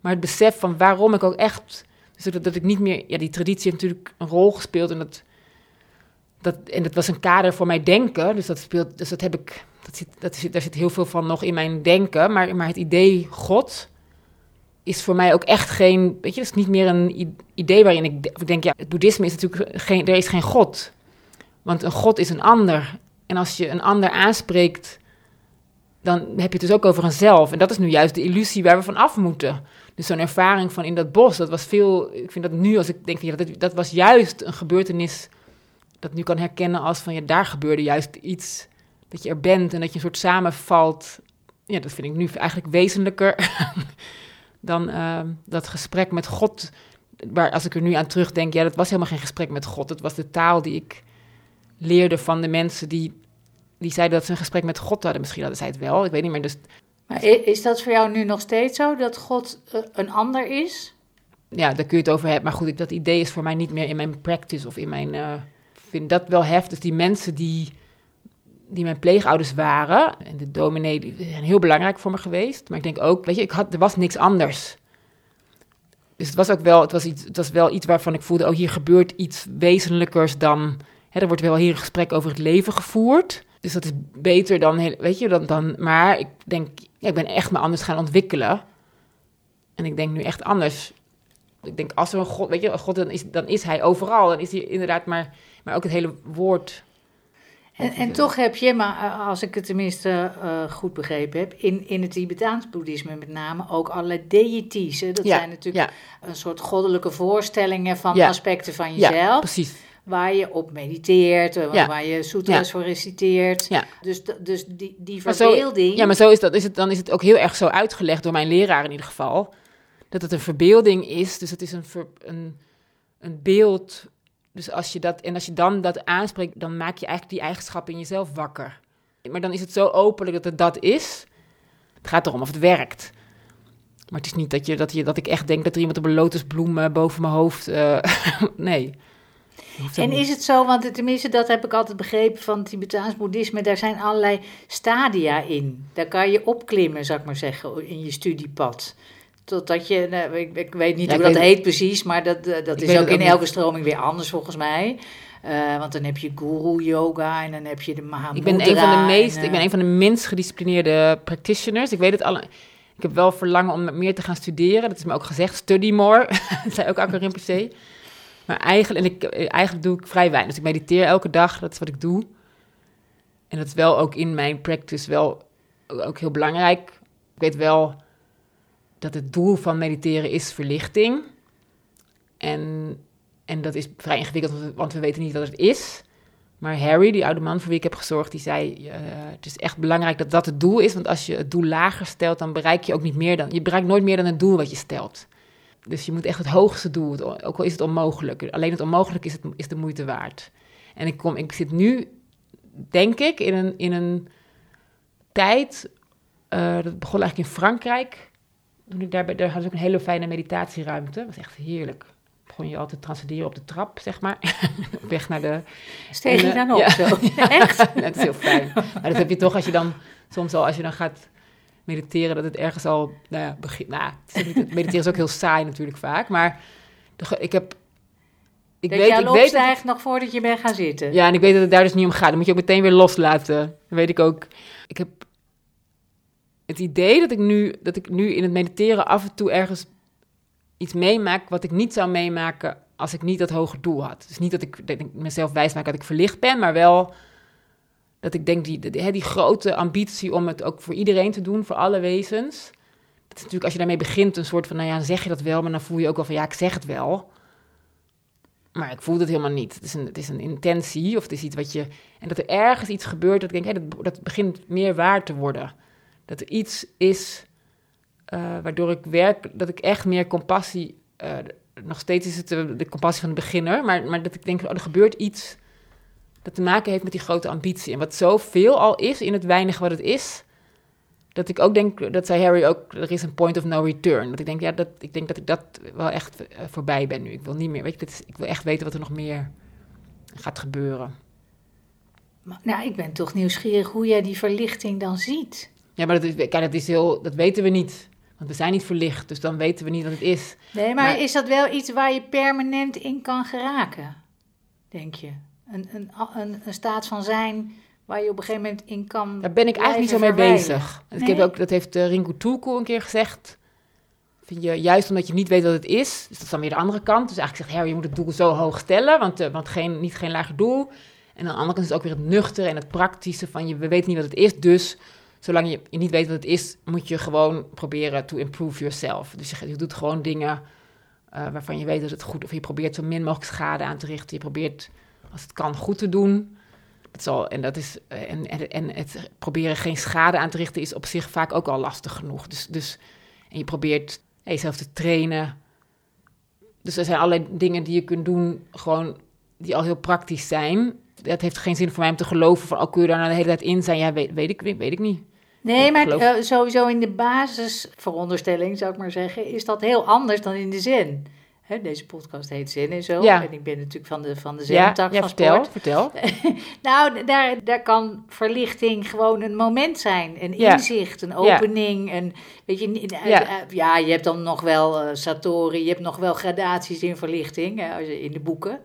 Maar het besef van waarom ik ook echt, dus dat, dat ik niet meer, ja, die traditie heeft natuurlijk een rol gespeeld en dat, dat, en dat was een kader voor mijn denken. Dus dat speelt, dus dat heb ik, zit, dat daar zit heel veel van nog in mijn denken. Maar, maar het idee God is voor mij ook echt geen, weet je, dat is niet meer een idee waarin ik, de- ik denk, ja, het boeddhisme is natuurlijk geen, er is geen God. Want een God is een ander. En als je een ander aanspreekt, dan heb je het dus ook over een zelf. En dat is nu juist de illusie waar we van af moeten. Dus zo'n ervaring van in dat bos, dat was veel, ik vind dat nu als ik denk, ja, dat, dat was juist een gebeurtenis dat nu kan herkennen als van, ja, daar gebeurde juist iets, dat je er bent en dat je een soort samenvalt. Ja, dat vind ik nu eigenlijk wezenlijker dan eh, dat gesprek met God. Waar als ik er nu aan terugdenk, ja, dat was helemaal geen gesprek met God. Het was de taal die ik leerde van de mensen die, die zeiden dat ze een gesprek met God hadden. Misschien hadden zij het wel, ik weet niet meer. Dus Maar is dat voor jou nu nog steeds zo, dat God eh, een ander is? ja, daar kun je het over hebben. Maar goed, dat idee is voor mij niet meer in mijn practice of in mijn. eh, ik vind dat wel heftig. Die mensen die, die mijn pleegouders waren en de dominee, die zijn heel belangrijk voor me geweest. Maar ik denk ook, weet je, ik had, er was niks anders. Dus het was ook wel, het was, iets, het was wel iets waarvan ik voelde, oh, hier gebeurt iets wezenlijkers dan. Hè, er wordt wel hier een gesprek over het leven gevoerd. Dus dat is beter dan, weet je, dan, dan. Maar ik denk, ik ben echt me anders gaan ontwikkelen. En ik denk nu echt anders. Ik denk, als er een God, weet je, God, dan is, dan is hij overal. Dan is hij inderdaad, maar, maar ook het hele woord. En, en toch heb je, maar eh, als ik het tenminste uh, goed begrepen heb, in, in het Tibetaans boeddhisme met name ook allerlei deities. Hè? Dat Ja, zijn natuurlijk ja. een soort goddelijke voorstellingen van Ja. aspecten van Ja, jezelf. precies. waar je op mediteert, eh, waar je sutras voor reciteert. Ja. Dus, dus die, die zo- verbeelding... Ja, maar zo is dat, is het, dan is het ook heel erg zo uitgelegd door mijn leraar in ieder geval. Dat het een verbeelding is. Dus het is een, ver- een, een beeld. Dus als je dat, en als je dan dat aanspreekt, dan maak je eigenlijk die eigenschappen in jezelf wakker. Maar dan is het zo openlijk dat het dat is. Het gaat erom of het werkt. Maar het is niet dat, je, dat, je, dat ik echt denk dat er iemand op een lotusbloem eh, boven mijn hoofd... eh, nee. En is het zo, want tenminste dat heb ik altijd begrepen van het Tibetaans boeddhisme, daar zijn allerlei stadia in. Daar kan je opklimmen, zou ik maar zeggen, in je studiepad. Totdat je, nou, ik, ik weet niet Ja, hoe dat weet- heet precies, maar dat, eh, dat Ik is ook in niet. elke stroming weer anders volgens mij. Eh, want dan heb je guru yoga en dan heb je de Mahamudra. Ik ben een van de meest, en, ik ben eh, een van de minst gedisciplineerde practitioners. Ik weet het alle. Ik heb wel verlangen om meer te gaan studeren. Dat is me ook gezegd. Study more. dat zei ook Anke Rinpoche. Maar eigenlijk, en ik, eigenlijk doe ik vrij weinig. Dus ik mediteer elke dag. Dat is wat ik doe. En dat is wel ook in mijn practice wel ook heel belangrijk. Ik weet wel dat het doel van mediteren is verlichting. En, en dat is vrij ingewikkeld, want we- weten niet wat het is. Maar Harry, die oude man voor wie ik heb gezorgd, die zei: eh, Het is echt belangrijk dat dat het doel is. Want als je het doel lager stelt, dan bereik je ook niet meer dan. Je bereikt nooit meer dan het doel wat je stelt. Dus je moet echt het hoogste doel, ook al is het onmogelijk. Alleen het onmogelijk is, het, is de moeite waard. En ik, kom, ik zit nu, denk ik, in een, in een tijd. eh, dat begon eigenlijk in Frankrijk. Toen ik daar, ze ook een hele fijne meditatieruimte. Dat was echt heerlijk. Begon je altijd te transcenderen op de trap, zeg maar. Op weg naar de Steeg je dan op ja. zo? Echt? dat is heel fijn. Maar dat heb je toch als je dan soms al, als je dan gaat mediteren, dat het ergens al, nou ja, begint. Nou, mediteren is ook heel saai natuurlijk vaak, maar ik heb, ik dat weet, je al ik weet dat, nog voordat je bent gaan zitten. ja, en ik weet dat het daar dus niet om gaat. Dan moet je ook meteen weer loslaten. Dat weet ik ook. Ik heb het idee dat ik nu, dat ik nu in het mediteren af en toe ergens iets meemaak wat ik niet zou meemaken als ik niet dat hoger doel had. Dus niet dat ik, dat ik mezelf wijs maak dat ik verlicht ben, maar wel dat ik denk die, die, die grote ambitie om het ook voor iedereen te doen, voor alle wezens. Dat is natuurlijk als je daarmee begint een soort van, nou ja, zeg je dat wel, maar dan voel je ook wel van, ja, ik zeg het wel. Maar ik voel het helemaal niet. Het is een, het is een intentie of het is iets wat je... En dat er ergens iets gebeurt dat ik denk, hé, dat, dat begint meer waar te worden. Dat er iets is eh, waardoor ik werk, dat ik echt meer compassie... eh, nog steeds is het de, compassie van de beginner, maar, maar dat ik denk, oh, er gebeurt iets dat te maken heeft met die grote ambitie. En wat zoveel al is in het weinige wat het is, dat ik ook denk, dat zei Harry ook, er is een point of no return. Dat ik denk, ja, dat, ik denk dat ik dat wel echt eh, voorbij ben nu. Ik wil niet meer, weet je, ik wil echt weten wat er nog meer gaat gebeuren. Nou, ik ben toch nieuwsgierig hoe jij die verlichting dan ziet. Ja, maar dat, is, kijk, dat, is heel, dat weten we niet. Want we zijn niet verlicht, dus dan weten we niet wat het is. Nee, maar, Maar- is dat wel iets waar je permanent in kan geraken? Denk je? Een, een, een, een staat van zijn waar je op een gegeven moment in kan. Daar ben ik eigenlijk niet zo mee bezig. En Ik Nee? heb ook, dat heeft uh, Rinko Tulku een keer gezegd. Vind je, juist omdat je niet weet wat het is, dus dat is dan weer de andere kant. Dus eigenlijk zegt je moet het doel zo hoog stellen, want, eh, want geen, niet geen lager doel. En aan de andere kant is het ook weer het nuchtere en het praktische van, je, we weten niet wat het is, dus zolang je, niet weet wat het is, moet je gewoon proberen to improve yourself. Dus je, je doet gewoon dingen uh, waarvan je weet dat het goed, of je probeert zo min mogelijk schade aan te richten. Je probeert, als het kan, goed te doen. Dat zal, en, dat is, uh, en, en, het proberen geen schade aan te richten is op zich vaak ook al lastig genoeg. Dus, dus en je probeert hey, jezelf te trainen. Dus er zijn allerlei dingen die je kunt doen, gewoon die al heel praktisch zijn. Het heeft geen zin voor mij om te geloven van, oh, kun je daar nou de hele tijd in zijn? Ja, weet, weet, ik, weet ik niet. Nee, Ik maar geloof- uh, sowieso in de basisveronderstelling, zou ik maar zeggen, is dat heel anders dan in de zen. Hè, deze podcast heet Zen en zo. Ja. En ik ben natuurlijk van de, van de Ja, zen-tak ja vertel, sport. vertel. Nou, daar, daar kan verlichting gewoon een moment zijn. Een inzicht, een opening. Een, weet je, eh, Ja. eh, ja, je hebt dan nog wel eh, Satori, je hebt nog wel gradaties in verlichting je- in de boeken.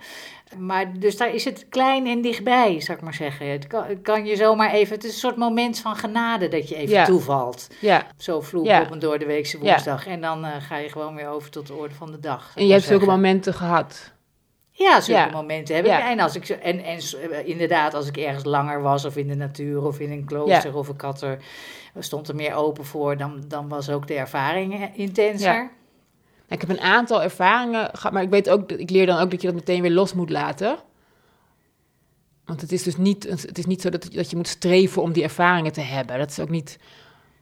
Maar dus daar is het klein en dichtbij, zou ik maar zeggen. Het kan, het kan je zomaar even, het is een soort moment van genade dat je even Ja. toevalt. Ja, Zo vloek Ja. op een doordeweekse woensdag. En dan eh, ga je gewoon weer over tot de orde van de dag. en je hebt zulke momenten gehad. Ja, zulke momenten heb ik. En, als ik, zo- en, en eh, inderdaad, als ik ergens langer was, of in de natuur, of in een klooster, of ik had er, stond er meer open voor, dan, dan was ook de ervaring eh, intenser. Ja. Ik heb een aantal ervaringen gehad, maar ik weet ook, dat- ik leer dan ook dat je dat meteen weer los moet laten. Want het is dus niet, het is niet zo dat, dat je moet streven om die ervaringen te hebben. Dat is ook niet, en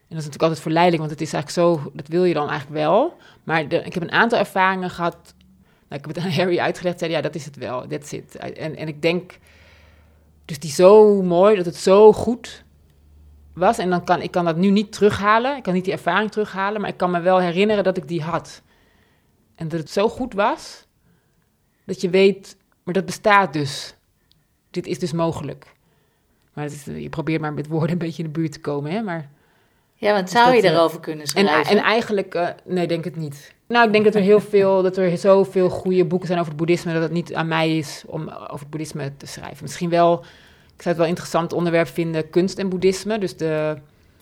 dat is natuurlijk altijd verleidelijk, want het is eigenlijk zo, dat wil je dan eigenlijk wel. Maar ik heb een aantal ervaringen gehad, nou, ik heb het aan Harry uitgelegd, zei ja, dat is het wel, that's it. En, en ik denk, dus die zo mooi, dat het zo goed was. En dan kan ik kan dat nu niet terughalen, ik kan niet die ervaring terughalen, maar ik kan me wel herinneren dat ik die had. En dat het zo goed was, dat je weet, maar dat bestaat dus. Dit is dus mogelijk. Maar is, je probeert maar met woorden een beetje in de buurt te komen, hè? Maar, Ja, want Dus zou je eh, erover kunnen en, schrijven? en eigenlijk, eh, nee, denk het niet. Nou, ik denk dat er heel veel, dat er zoveel goede boeken zijn over het boeddhisme, dat het niet aan mij is om over het boeddhisme te schrijven. Misschien wel, ik zou het wel een interessant onderwerp vinden, kunst en boeddhisme. Dus de,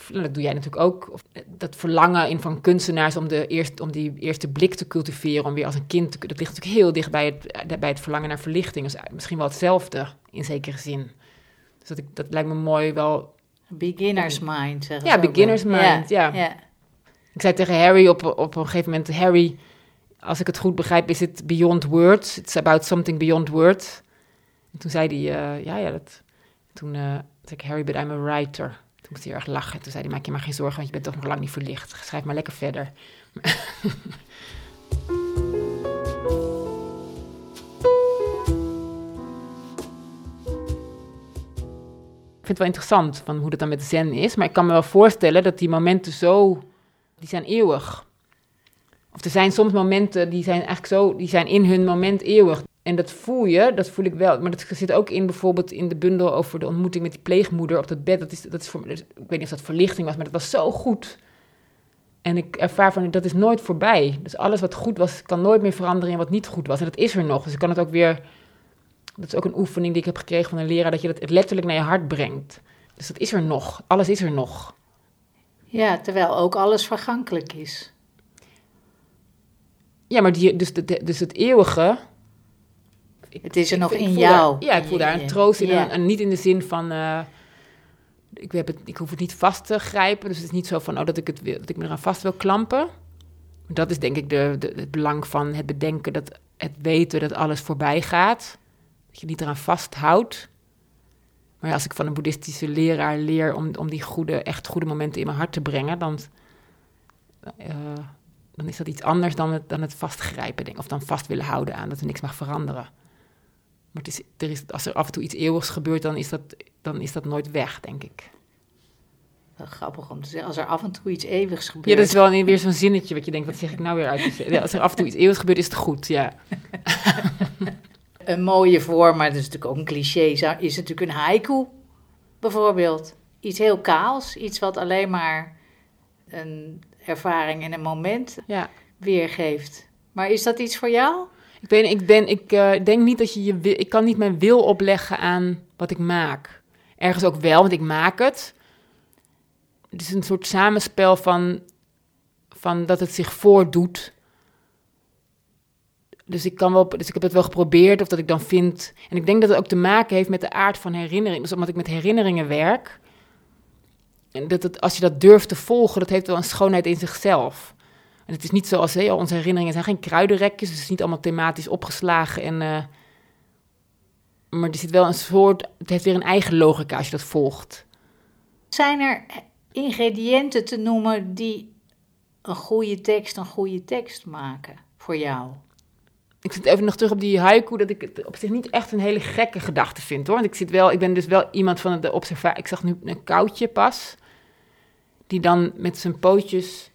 nou, dat doe jij natuurlijk ook. Of, eh, dat verlangen in van kunstenaars om, de eerst, om die eerste blik te cultiveren, om weer als een kind te Dat ligt natuurlijk heel dicht bij het, eh, bij het verlangen naar verlichting. Dus misschien wel hetzelfde in zekere zin. Dus dat, ik, dat lijkt me mooi wel. Beginner's mind, zeggen Ja, beginner's wel. mind, ja. ja. Ik zei tegen Harry op, op een gegeven moment: Harry, als ik het goed begrijp, is het beyond words. It's about something beyond words. En toen zei hij: Ja, ja, dat. Toen zei ik: Harry, but I'm a writer. Toen moest hij heel erg lachen. Toen zei hij: Maak je maar geen zorgen, want je bent toch nog lang niet verlicht. Schrijf maar lekker verder. Ik vind het wel interessant van hoe dat dan met zen is. Maar ik kan me wel voorstellen dat die momenten zo... Die zijn eeuwig. Of er zijn soms momenten die zijn eigenlijk zo... Die zijn in hun moment eeuwig. En dat voel je, dat voel ik wel. Maar dat zit ook in bijvoorbeeld in de bundel over de ontmoeting met die pleegmoeder op dat bed. Dat is, dat is voor, ik weet niet of dat verlichting was, maar dat was zo goed. En ik ervaar van, dat is nooit voorbij. Dus alles wat goed was, kan nooit meer veranderen in wat niet goed was. En dat is er nog. Dus ik kan het ook weer... Dat is ook een oefening die ik heb gekregen van een leraar, dat je dat letterlijk naar je hart brengt. Dus dat is er nog. Alles is er nog. Ja, terwijl ook alles vergankelijk is. Ja, maar die, dus, de, dus het eeuwige... Het is er nog ik in jou. daar- ja, ik voel daar een troost in. En, niet in de zin van... eh, ik, heb het, ik hoef het niet vast te grijpen. Dus het is niet zo van oh, dat, ik het wil, dat ik me eraan vast wil klampen. Dat is denk ik de, de, het belang van het bedenken... Dat het weten dat alles voorbij gaat. Dat je niet eraan vasthoudt. Maar ja, als ik van een boeddhistische leraar leer... om, om die goede, echt goede momenten in mijn hart te brengen... dan, eh, dan is dat iets anders dan het, dan het vastgrijpen. Denk, of dan vast willen houden aan dat er niks mag veranderen. Maar het is, er is, als er af en toe iets eeuwigs gebeurt, dan is, dat, dan is dat nooit weg, denk ik. Wel grappig om te zeggen, als er af en toe iets eeuwigs Ja, gebeurt. dat is wel een- weer zo'n zinnetje wat je denkt, wat zeg ik nou weer uit? Ja, als er af en toe iets eeuwigs gebeurt, is het goed, ja. Een mooie vorm, maar dat is natuurlijk ook een cliché, is natuurlijk een haiku, bijvoorbeeld. Iets heel kaals, iets wat alleen maar een ervaring en een moment ja. weergeeft. Maar is dat iets voor jou? Ik, ben, ik, ben, ik eh, denk niet dat je je wil, ik kan niet mijn wil opleggen aan wat ik maak. Ergens ook wel, want ik maak het. Het is een soort samenspel van, van dat het zich voordoet. Dus ik, kan wel, dus ik heb het wel geprobeerd, of dat ik dan vind... En ik denk dat het ook te maken heeft met de aard van herinnering. Dus omdat ik met herinneringen werk... En dat het, als je dat durft te volgen, dat heeft wel een schoonheid in zichzelf. En het is niet zoals hè, onze herinneringen zijn geen kruidenrekjes, dus het is niet allemaal thematisch opgeslagen. En, eh, maar er zit wel een soort, het heeft weer een eigen logica als je dat volgt. Zijn er ingrediënten te noemen die een goede tekst een goede tekst maken voor jou? Ik zit even nog terug op die haiku, dat ik het op zich niet echt een hele gekke gedachte vind hoor. Want ik, zit wel, ik ben dus wel iemand van de observatie. Ik zag nu een koutje pas, die dan met zijn pootjes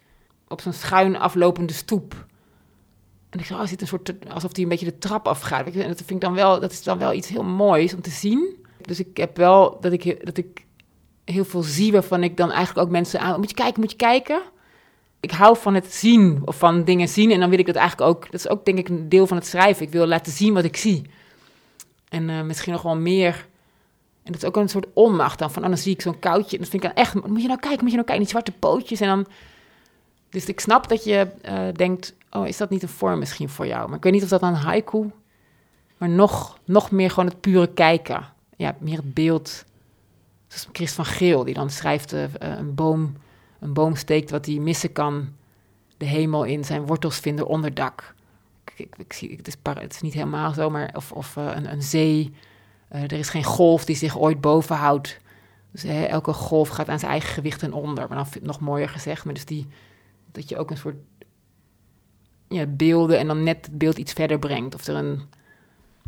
op zo'n schuin aflopende stoep. En ik zag, oh, zit een soort, alsof hij een beetje de trap afgaat. En dat vind ik dan wel, dat is dan wel iets heel moois om te zien. Dus ik heb wel dat ik, dat ik heel veel zie waarvan ik dan eigenlijk ook mensen aan, moet je kijken, moet je kijken. Ik hou van het zien of van dingen zien en dan wil ik dat eigenlijk ook, dat is ook denk ik een deel van het schrijven. Ik wil laten zien wat ik zie. En eh, misschien nog wel meer. En dat is ook een soort onmacht dan. Van, oh, dan zie ik zo'n koutje. En dat vind ik dan echt... Moet je nou kijken, moet je nou kijken. Die zwarte pootjes. En dan... Dus ik snap dat je eh, denkt... Oh, is dat niet een vorm misschien voor jou? Maar ik weet niet of dat dan haiku... maar nog, nog meer gewoon het pure kijken. Ja, meer het beeld. Zoals Chris van Geel, die dan schrijft uh, een, boom, een boom steekt wat hij missen kan. De hemel in, zijn wortels vinden onderdak. Ik, ik, zie, het, is het is niet helemaal zo, maar of, of een, een zee. Er is geen golf die zich ooit boven houdt. Dus elke golf gaat aan zijn eigen gewicht en onder. Maar dan ik nog mooier gezegd. Maar dus die, dat je ook een soort ja, beelden en dan net het beeld iets verder brengt. Of er een.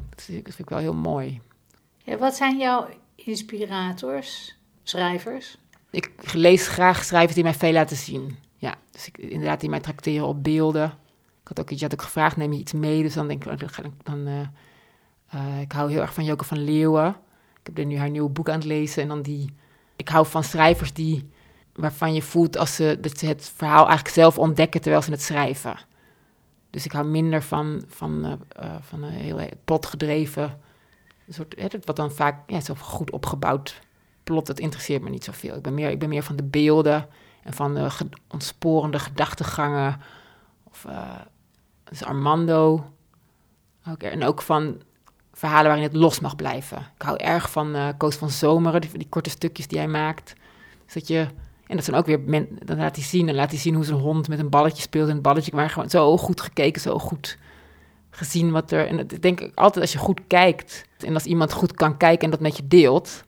Dat vind ik wel heel mooi. Ja, wat zijn jouw inspirators, schrijvers? Ik lees graag schrijvers die mij veel laten zien. Ja, dus ik, inderdaad, die mij tracteren op beelden. Ik had ook, je had ook gevraagd, neem je iets mee? Dus dan denk ik, oh, dan, uh, uh, ik hou heel erg van Joke van Leeuwen. Ik ben nu haar nieuwe boek aan het lezen. En dan die, ik hou van schrijvers die, waarvan je voelt als ze, het verhaal eigenlijk zelf ontdekken terwijl ze het schrijven. Dus ik hou minder van, van, uh, uh, van een heel plotgedreven soort, hè, wat dan vaak ja, zo goed opgebouwd plot, dat interesseert me niet zoveel. Ik ben meer, ik ben meer van de beelden en van de ontsporende gedachtegangen. Of uh, dus Armando. Ook, en ook van verhalen waarin het los mag blijven. Ik hou erg van uh, Koos van Zomeren, die, die, korte stukjes die hij maakt. Dus dat je, en dat zijn ook weer, men, dan laat hij zien, dan laat hij zien hoe zijn hond met een balletje speelt. En het balletje, maar gewoon zo goed gekeken, zo goed gezien wat er. En ik denk altijd als je goed kijkt, en als iemand goed kan kijken en dat met je deelt.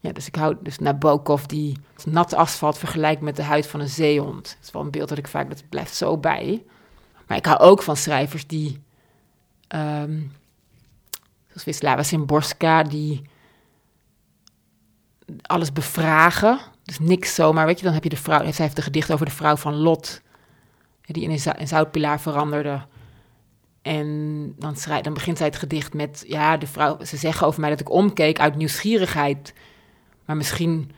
Ja, dus ik hou dus Nabokov die nat asfalt vergelijkt met de huid van een zeehond. Dat is wel een beeld dat ik vaak, dat blijft zo bij. Maar ik hou ook van schrijvers die, um, zoals Wisława Szymborska, die alles bevragen. Dus niks zomaar, weet je, dan heb je de vrouw, zij heeft een gedicht over de vrouw van Lot, die in een zoutpilaar veranderde. En dan, schrijf, dan begint zij het gedicht met: Ja, de vrouw, ze zeggen over mij dat ik omkeek uit nieuwsgierigheid. Maar misschien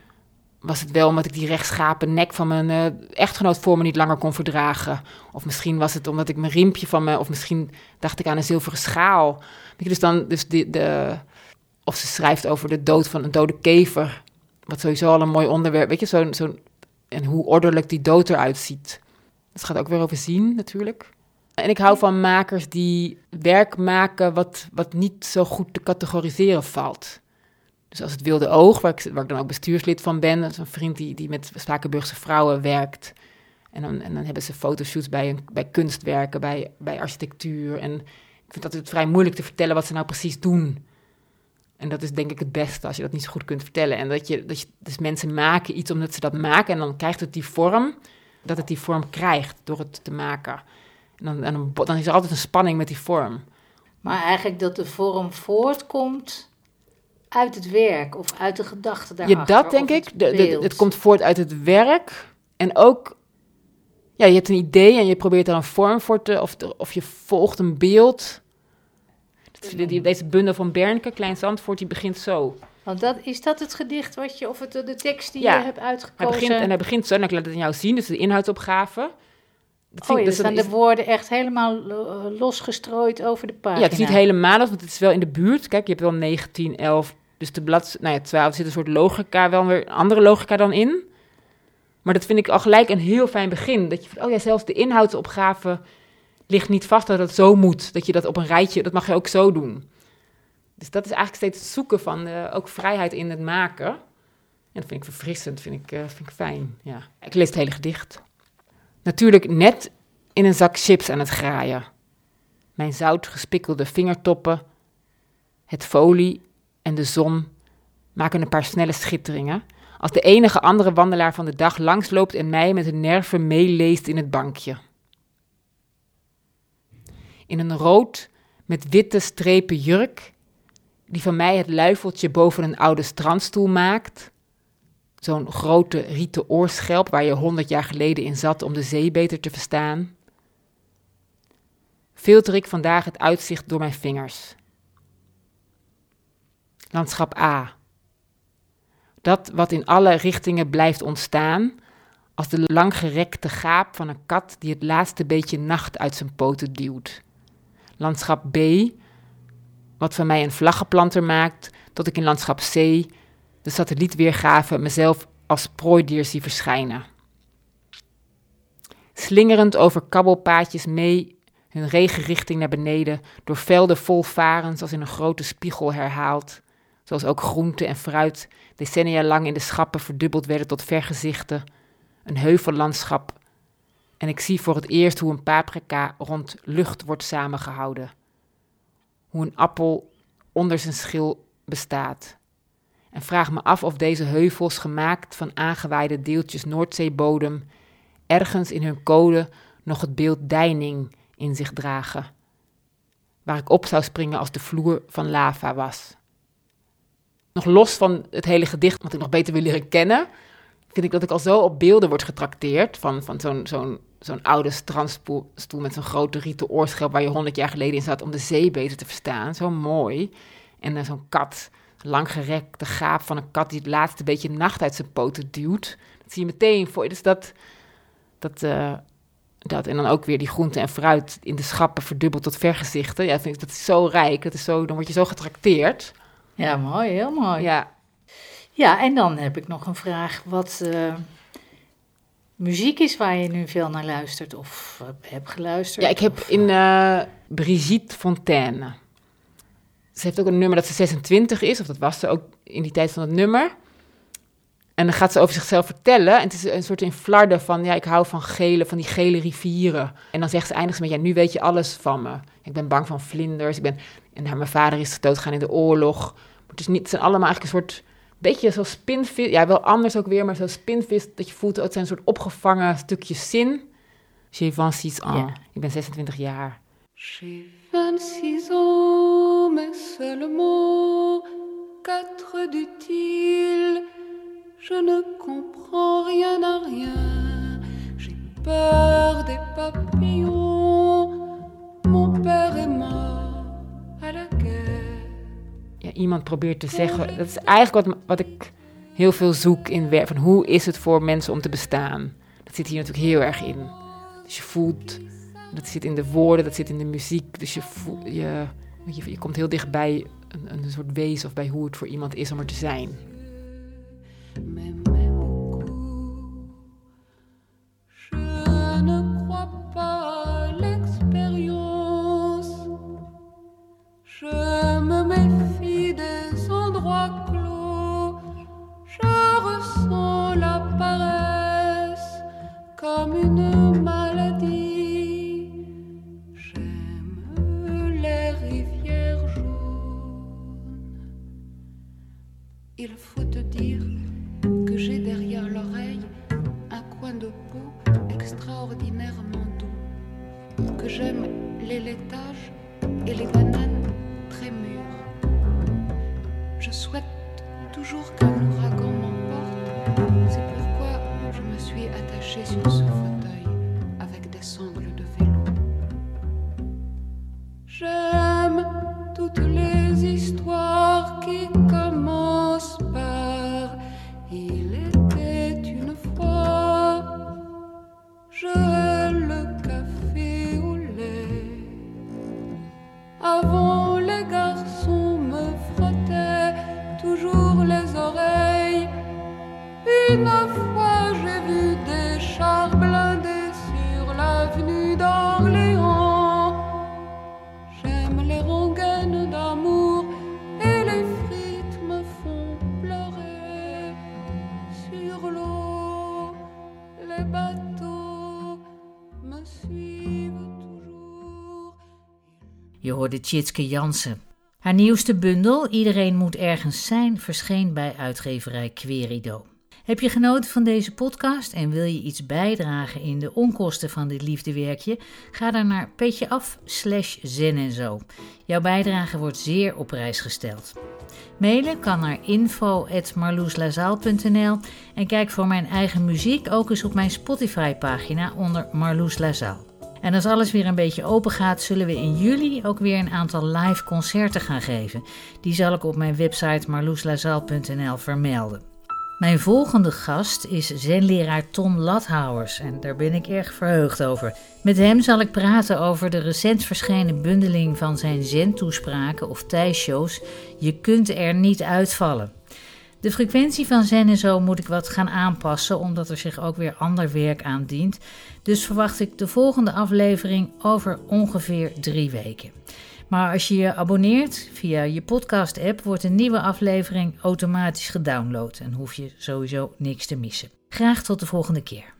was het wel omdat ik die rechtschapen nek van mijn uh, echtgenoot voor me niet langer kon verdragen. Of misschien was het omdat ik mijn riempje van me. Of misschien dacht ik aan een zilveren schaal. Dus dan, dus de, of ze schrijft over de dood van een dode kever. Wat sowieso al een mooi onderwerp. Weet je, zo, zo, en hoe ordelijk die dood eruit ziet. Dat gaat ook weer over zien, natuurlijk. En ik hou van makers die werk maken wat, wat niet zo goed te categoriseren valt. Dus als het Wilde Oog, waar ik, waar ik dan ook bestuurslid van ben, dat is een vriend die, die met Spakenburgse vrouwen werkt. En dan, en dan hebben ze fotoshoots bij, bij kunstwerken, bij, bij architectuur. En ik vind dat het vrij moeilijk te vertellen wat ze nou precies doen. En dat is denk ik het beste als je dat niet zo goed kunt vertellen. En dat je, dat je dus mensen maken iets omdat ze dat maken en dan krijgt het die vorm, dat het die vorm krijgt door het te maken. En dan, dan, is er altijd een spanning met die vorm. Maar eigenlijk dat de vorm voortkomt uit het werk of uit de gedachte daarachter. Ja, dat denk ik. De, het komt voort uit het werk. En ook, ja, je hebt een idee en je probeert er een vorm voor te... Of, of je volgt een beeld. Deze bundel van Bernke, Klein Zandvoort, die begint zo. Want dat, is dat het gedicht wat je, of het, de tekst die je hebt uitgekozen? Hij begint, en hij begint zo, en ik laat het aan jou zien, dus de inhoudsopgave. Dat oh, ja, staan de woorden echt helemaal eh, losgestrooid over de pagina. Ja, het is niet helemaal, want het is wel in de buurt. Kijk, je hebt wel 19, 11, dus de blad, nou ja, 12 zit een soort logica, wel weer een andere logica dan in. Maar dat vind ik al gelijk een heel fijn begin. Dat je, oh ja, zelfs de inhoudsopgave ligt niet vast dat het zo moet. Dat je dat op een rijtje, dat mag je ook zo doen. Dus dat is eigenlijk steeds het zoeken van uh, ook vrijheid in het maken. En dat vind ik verfrissend, vind ik, uh, vind ik fijn. Ja. Ik lees het hele gedicht. Natuurlijk net in een zak chips aan het graaien. Mijn zout gespikkelde vingertoppen, het folie en de zon maken een paar snelle schitteringen. Als de enige andere wandelaar van de dag langsloopt en mij met een nerven meeleest in het bankje. In een rood met witte strepen jurk, die van mij het luifeltje boven een oude strandstoel maakt, Zo'n grote rieten oorschelp waar je honderd jaar geleden in zat om de zee beter te verstaan. Filter ik vandaag het uitzicht door mijn vingers. Landschap A. Dat wat in alle richtingen blijft ontstaan, als de langgerekte gaap van een kat die het laatste beetje nacht uit zijn poten duwt. Landschap B. Wat van mij een vlaggenplanter maakt, tot ik in landschap C de satellietweergave mezelf als prooidier zie verschijnen. Slingerend over kabbelpaadjes mee hun regenrichting naar beneden, door velden vol varens als in een grote spiegel herhaald, zoals ook groente en fruit decennia lang in de schappen verdubbeld werden tot vergezichten, een heuvellandschap. En ik zie voor het eerst hoe een paprika rond lucht wordt samengehouden. Hoe een appel onder zijn schil bestaat. En vraag me af of deze heuvels, gemaakt van aangewaaide deeltjes Noordzeebodem, ergens in hun code nog het beeld deining in zich dragen. Waar ik op zou springen als de vloer van lava was. Nog los van het hele gedicht, wat ik nog beter wil leren kennen, vind ik dat ik al zo op beelden word getrakteerd. Van, van zo'n zo'n zo'n oude strandstoel met zo'n grote rieten oorschelp waar je honderd jaar geleden in zat om de zee beter te verstaan. Zo mooi. En dan zo'n kat, langgerekte gaap van een kat die het laatste beetje nacht uit zijn poten duwt. Dat zie je meteen voor je. Dus dat, dat, uh, dat, en dan ook weer die groente en fruit in de schappen verdubbeld tot vergezichten. Ja, vind ik, dat is zo rijk. Dat is zo, dan word je zo getrakteerd. Ja, mooi, heel mooi. Ja. Ja, en dan heb ik nog een vraag. Wat uh, muziek is waar je nu veel naar luistert of uh, hebt geluisterd? Ja, ik heb of, in uh, Brigitte Fontaine. Ze heeft ook een nummer dat ze 26 is, of dat was ze ook in die tijd van het nummer. En dan gaat ze over zichzelf vertellen. En het is een soort in flarden van, ja, ik hou van gele, van die gele rivieren. En dan zegt ze eindigt met, ja, nu weet je alles van me. Ik ben bang van vlinders. Ik ben, en haar, mijn vader is doodgegaan in de oorlog. Het, is niet, het zijn allemaal eigenlijk een soort, beetje zoals spinvis. Ja, wel anders ook weer, maar zoals spinvis. Dat je voelt, het zijn een soort opgevangen stukjes zin. J'ai 26 ans. Ik ben 26 jaar. J'ai 26 ans, mais seulement quatre dit-il. Je ne comprends rien à rien. J'ai peur des papillons. Mon père est mort iemand probeert te zeggen. Dat is eigenlijk wat, wat ik heel veel zoek in werk. Van hoe is het voor mensen om te bestaan? Dat zit hier natuurlijk heel erg in. Dus je voelt. Dat zit in de woorden, dat zit in de muziek. Dus je, voelt, je, je, je komt heel dichtbij een, een soort wezen of bij hoe het voor iemand is om er te zijn. Comme une maladie. J'aime les rivières jaunes. Il faut te dire que j'ai derrière l'oreille un coin de peau extraordinairement doux, que j'aime les laitages et les bananes très mûres. Je souhaite toujours qu'un ouragan m'emporte, sur ce fauteuil avec des sangles de vélo. J'aime toutes les histoires qui Hoorde Tjitske Jansen. Haar nieuwste bundel, Iedereen moet ergens zijn, verscheen bij uitgeverij Querido. Heb je genoten van deze podcast en wil je iets bijdragen in de onkosten van dit liefdewerkje? Ga dan naar petjeaf slash zen en zo. Jouw bijdrage wordt zeer op prijs gesteld. Mailen kan naar info.marloeslazaal.nl en kijk voor mijn eigen muziek ook eens op mijn Spotify-pagina onder Marloes Lazaal. En als alles weer een beetje open gaat, zullen we in juli ook weer een aantal live concerten gaan geven. Die zal ik op mijn website marloeslazaal.nl vermelden. Mijn volgende gast is zenleraar Tom Lathouwers en daar ben ik erg verheugd over. Met hem zal ik praten over de recent verschenen bundeling van zijn zen-toespraken of tijshows Je kunt er niet uitvallen. De frequentie van Zen en zo moet ik wat gaan aanpassen, omdat er zich ook weer ander werk aan dient. Dus verwacht ik de volgende aflevering over ongeveer drie weken. Maar als je je abonneert via je podcast-app, wordt een nieuwe aflevering automatisch gedownload en hoef je sowieso niks te missen. Graag tot de volgende keer.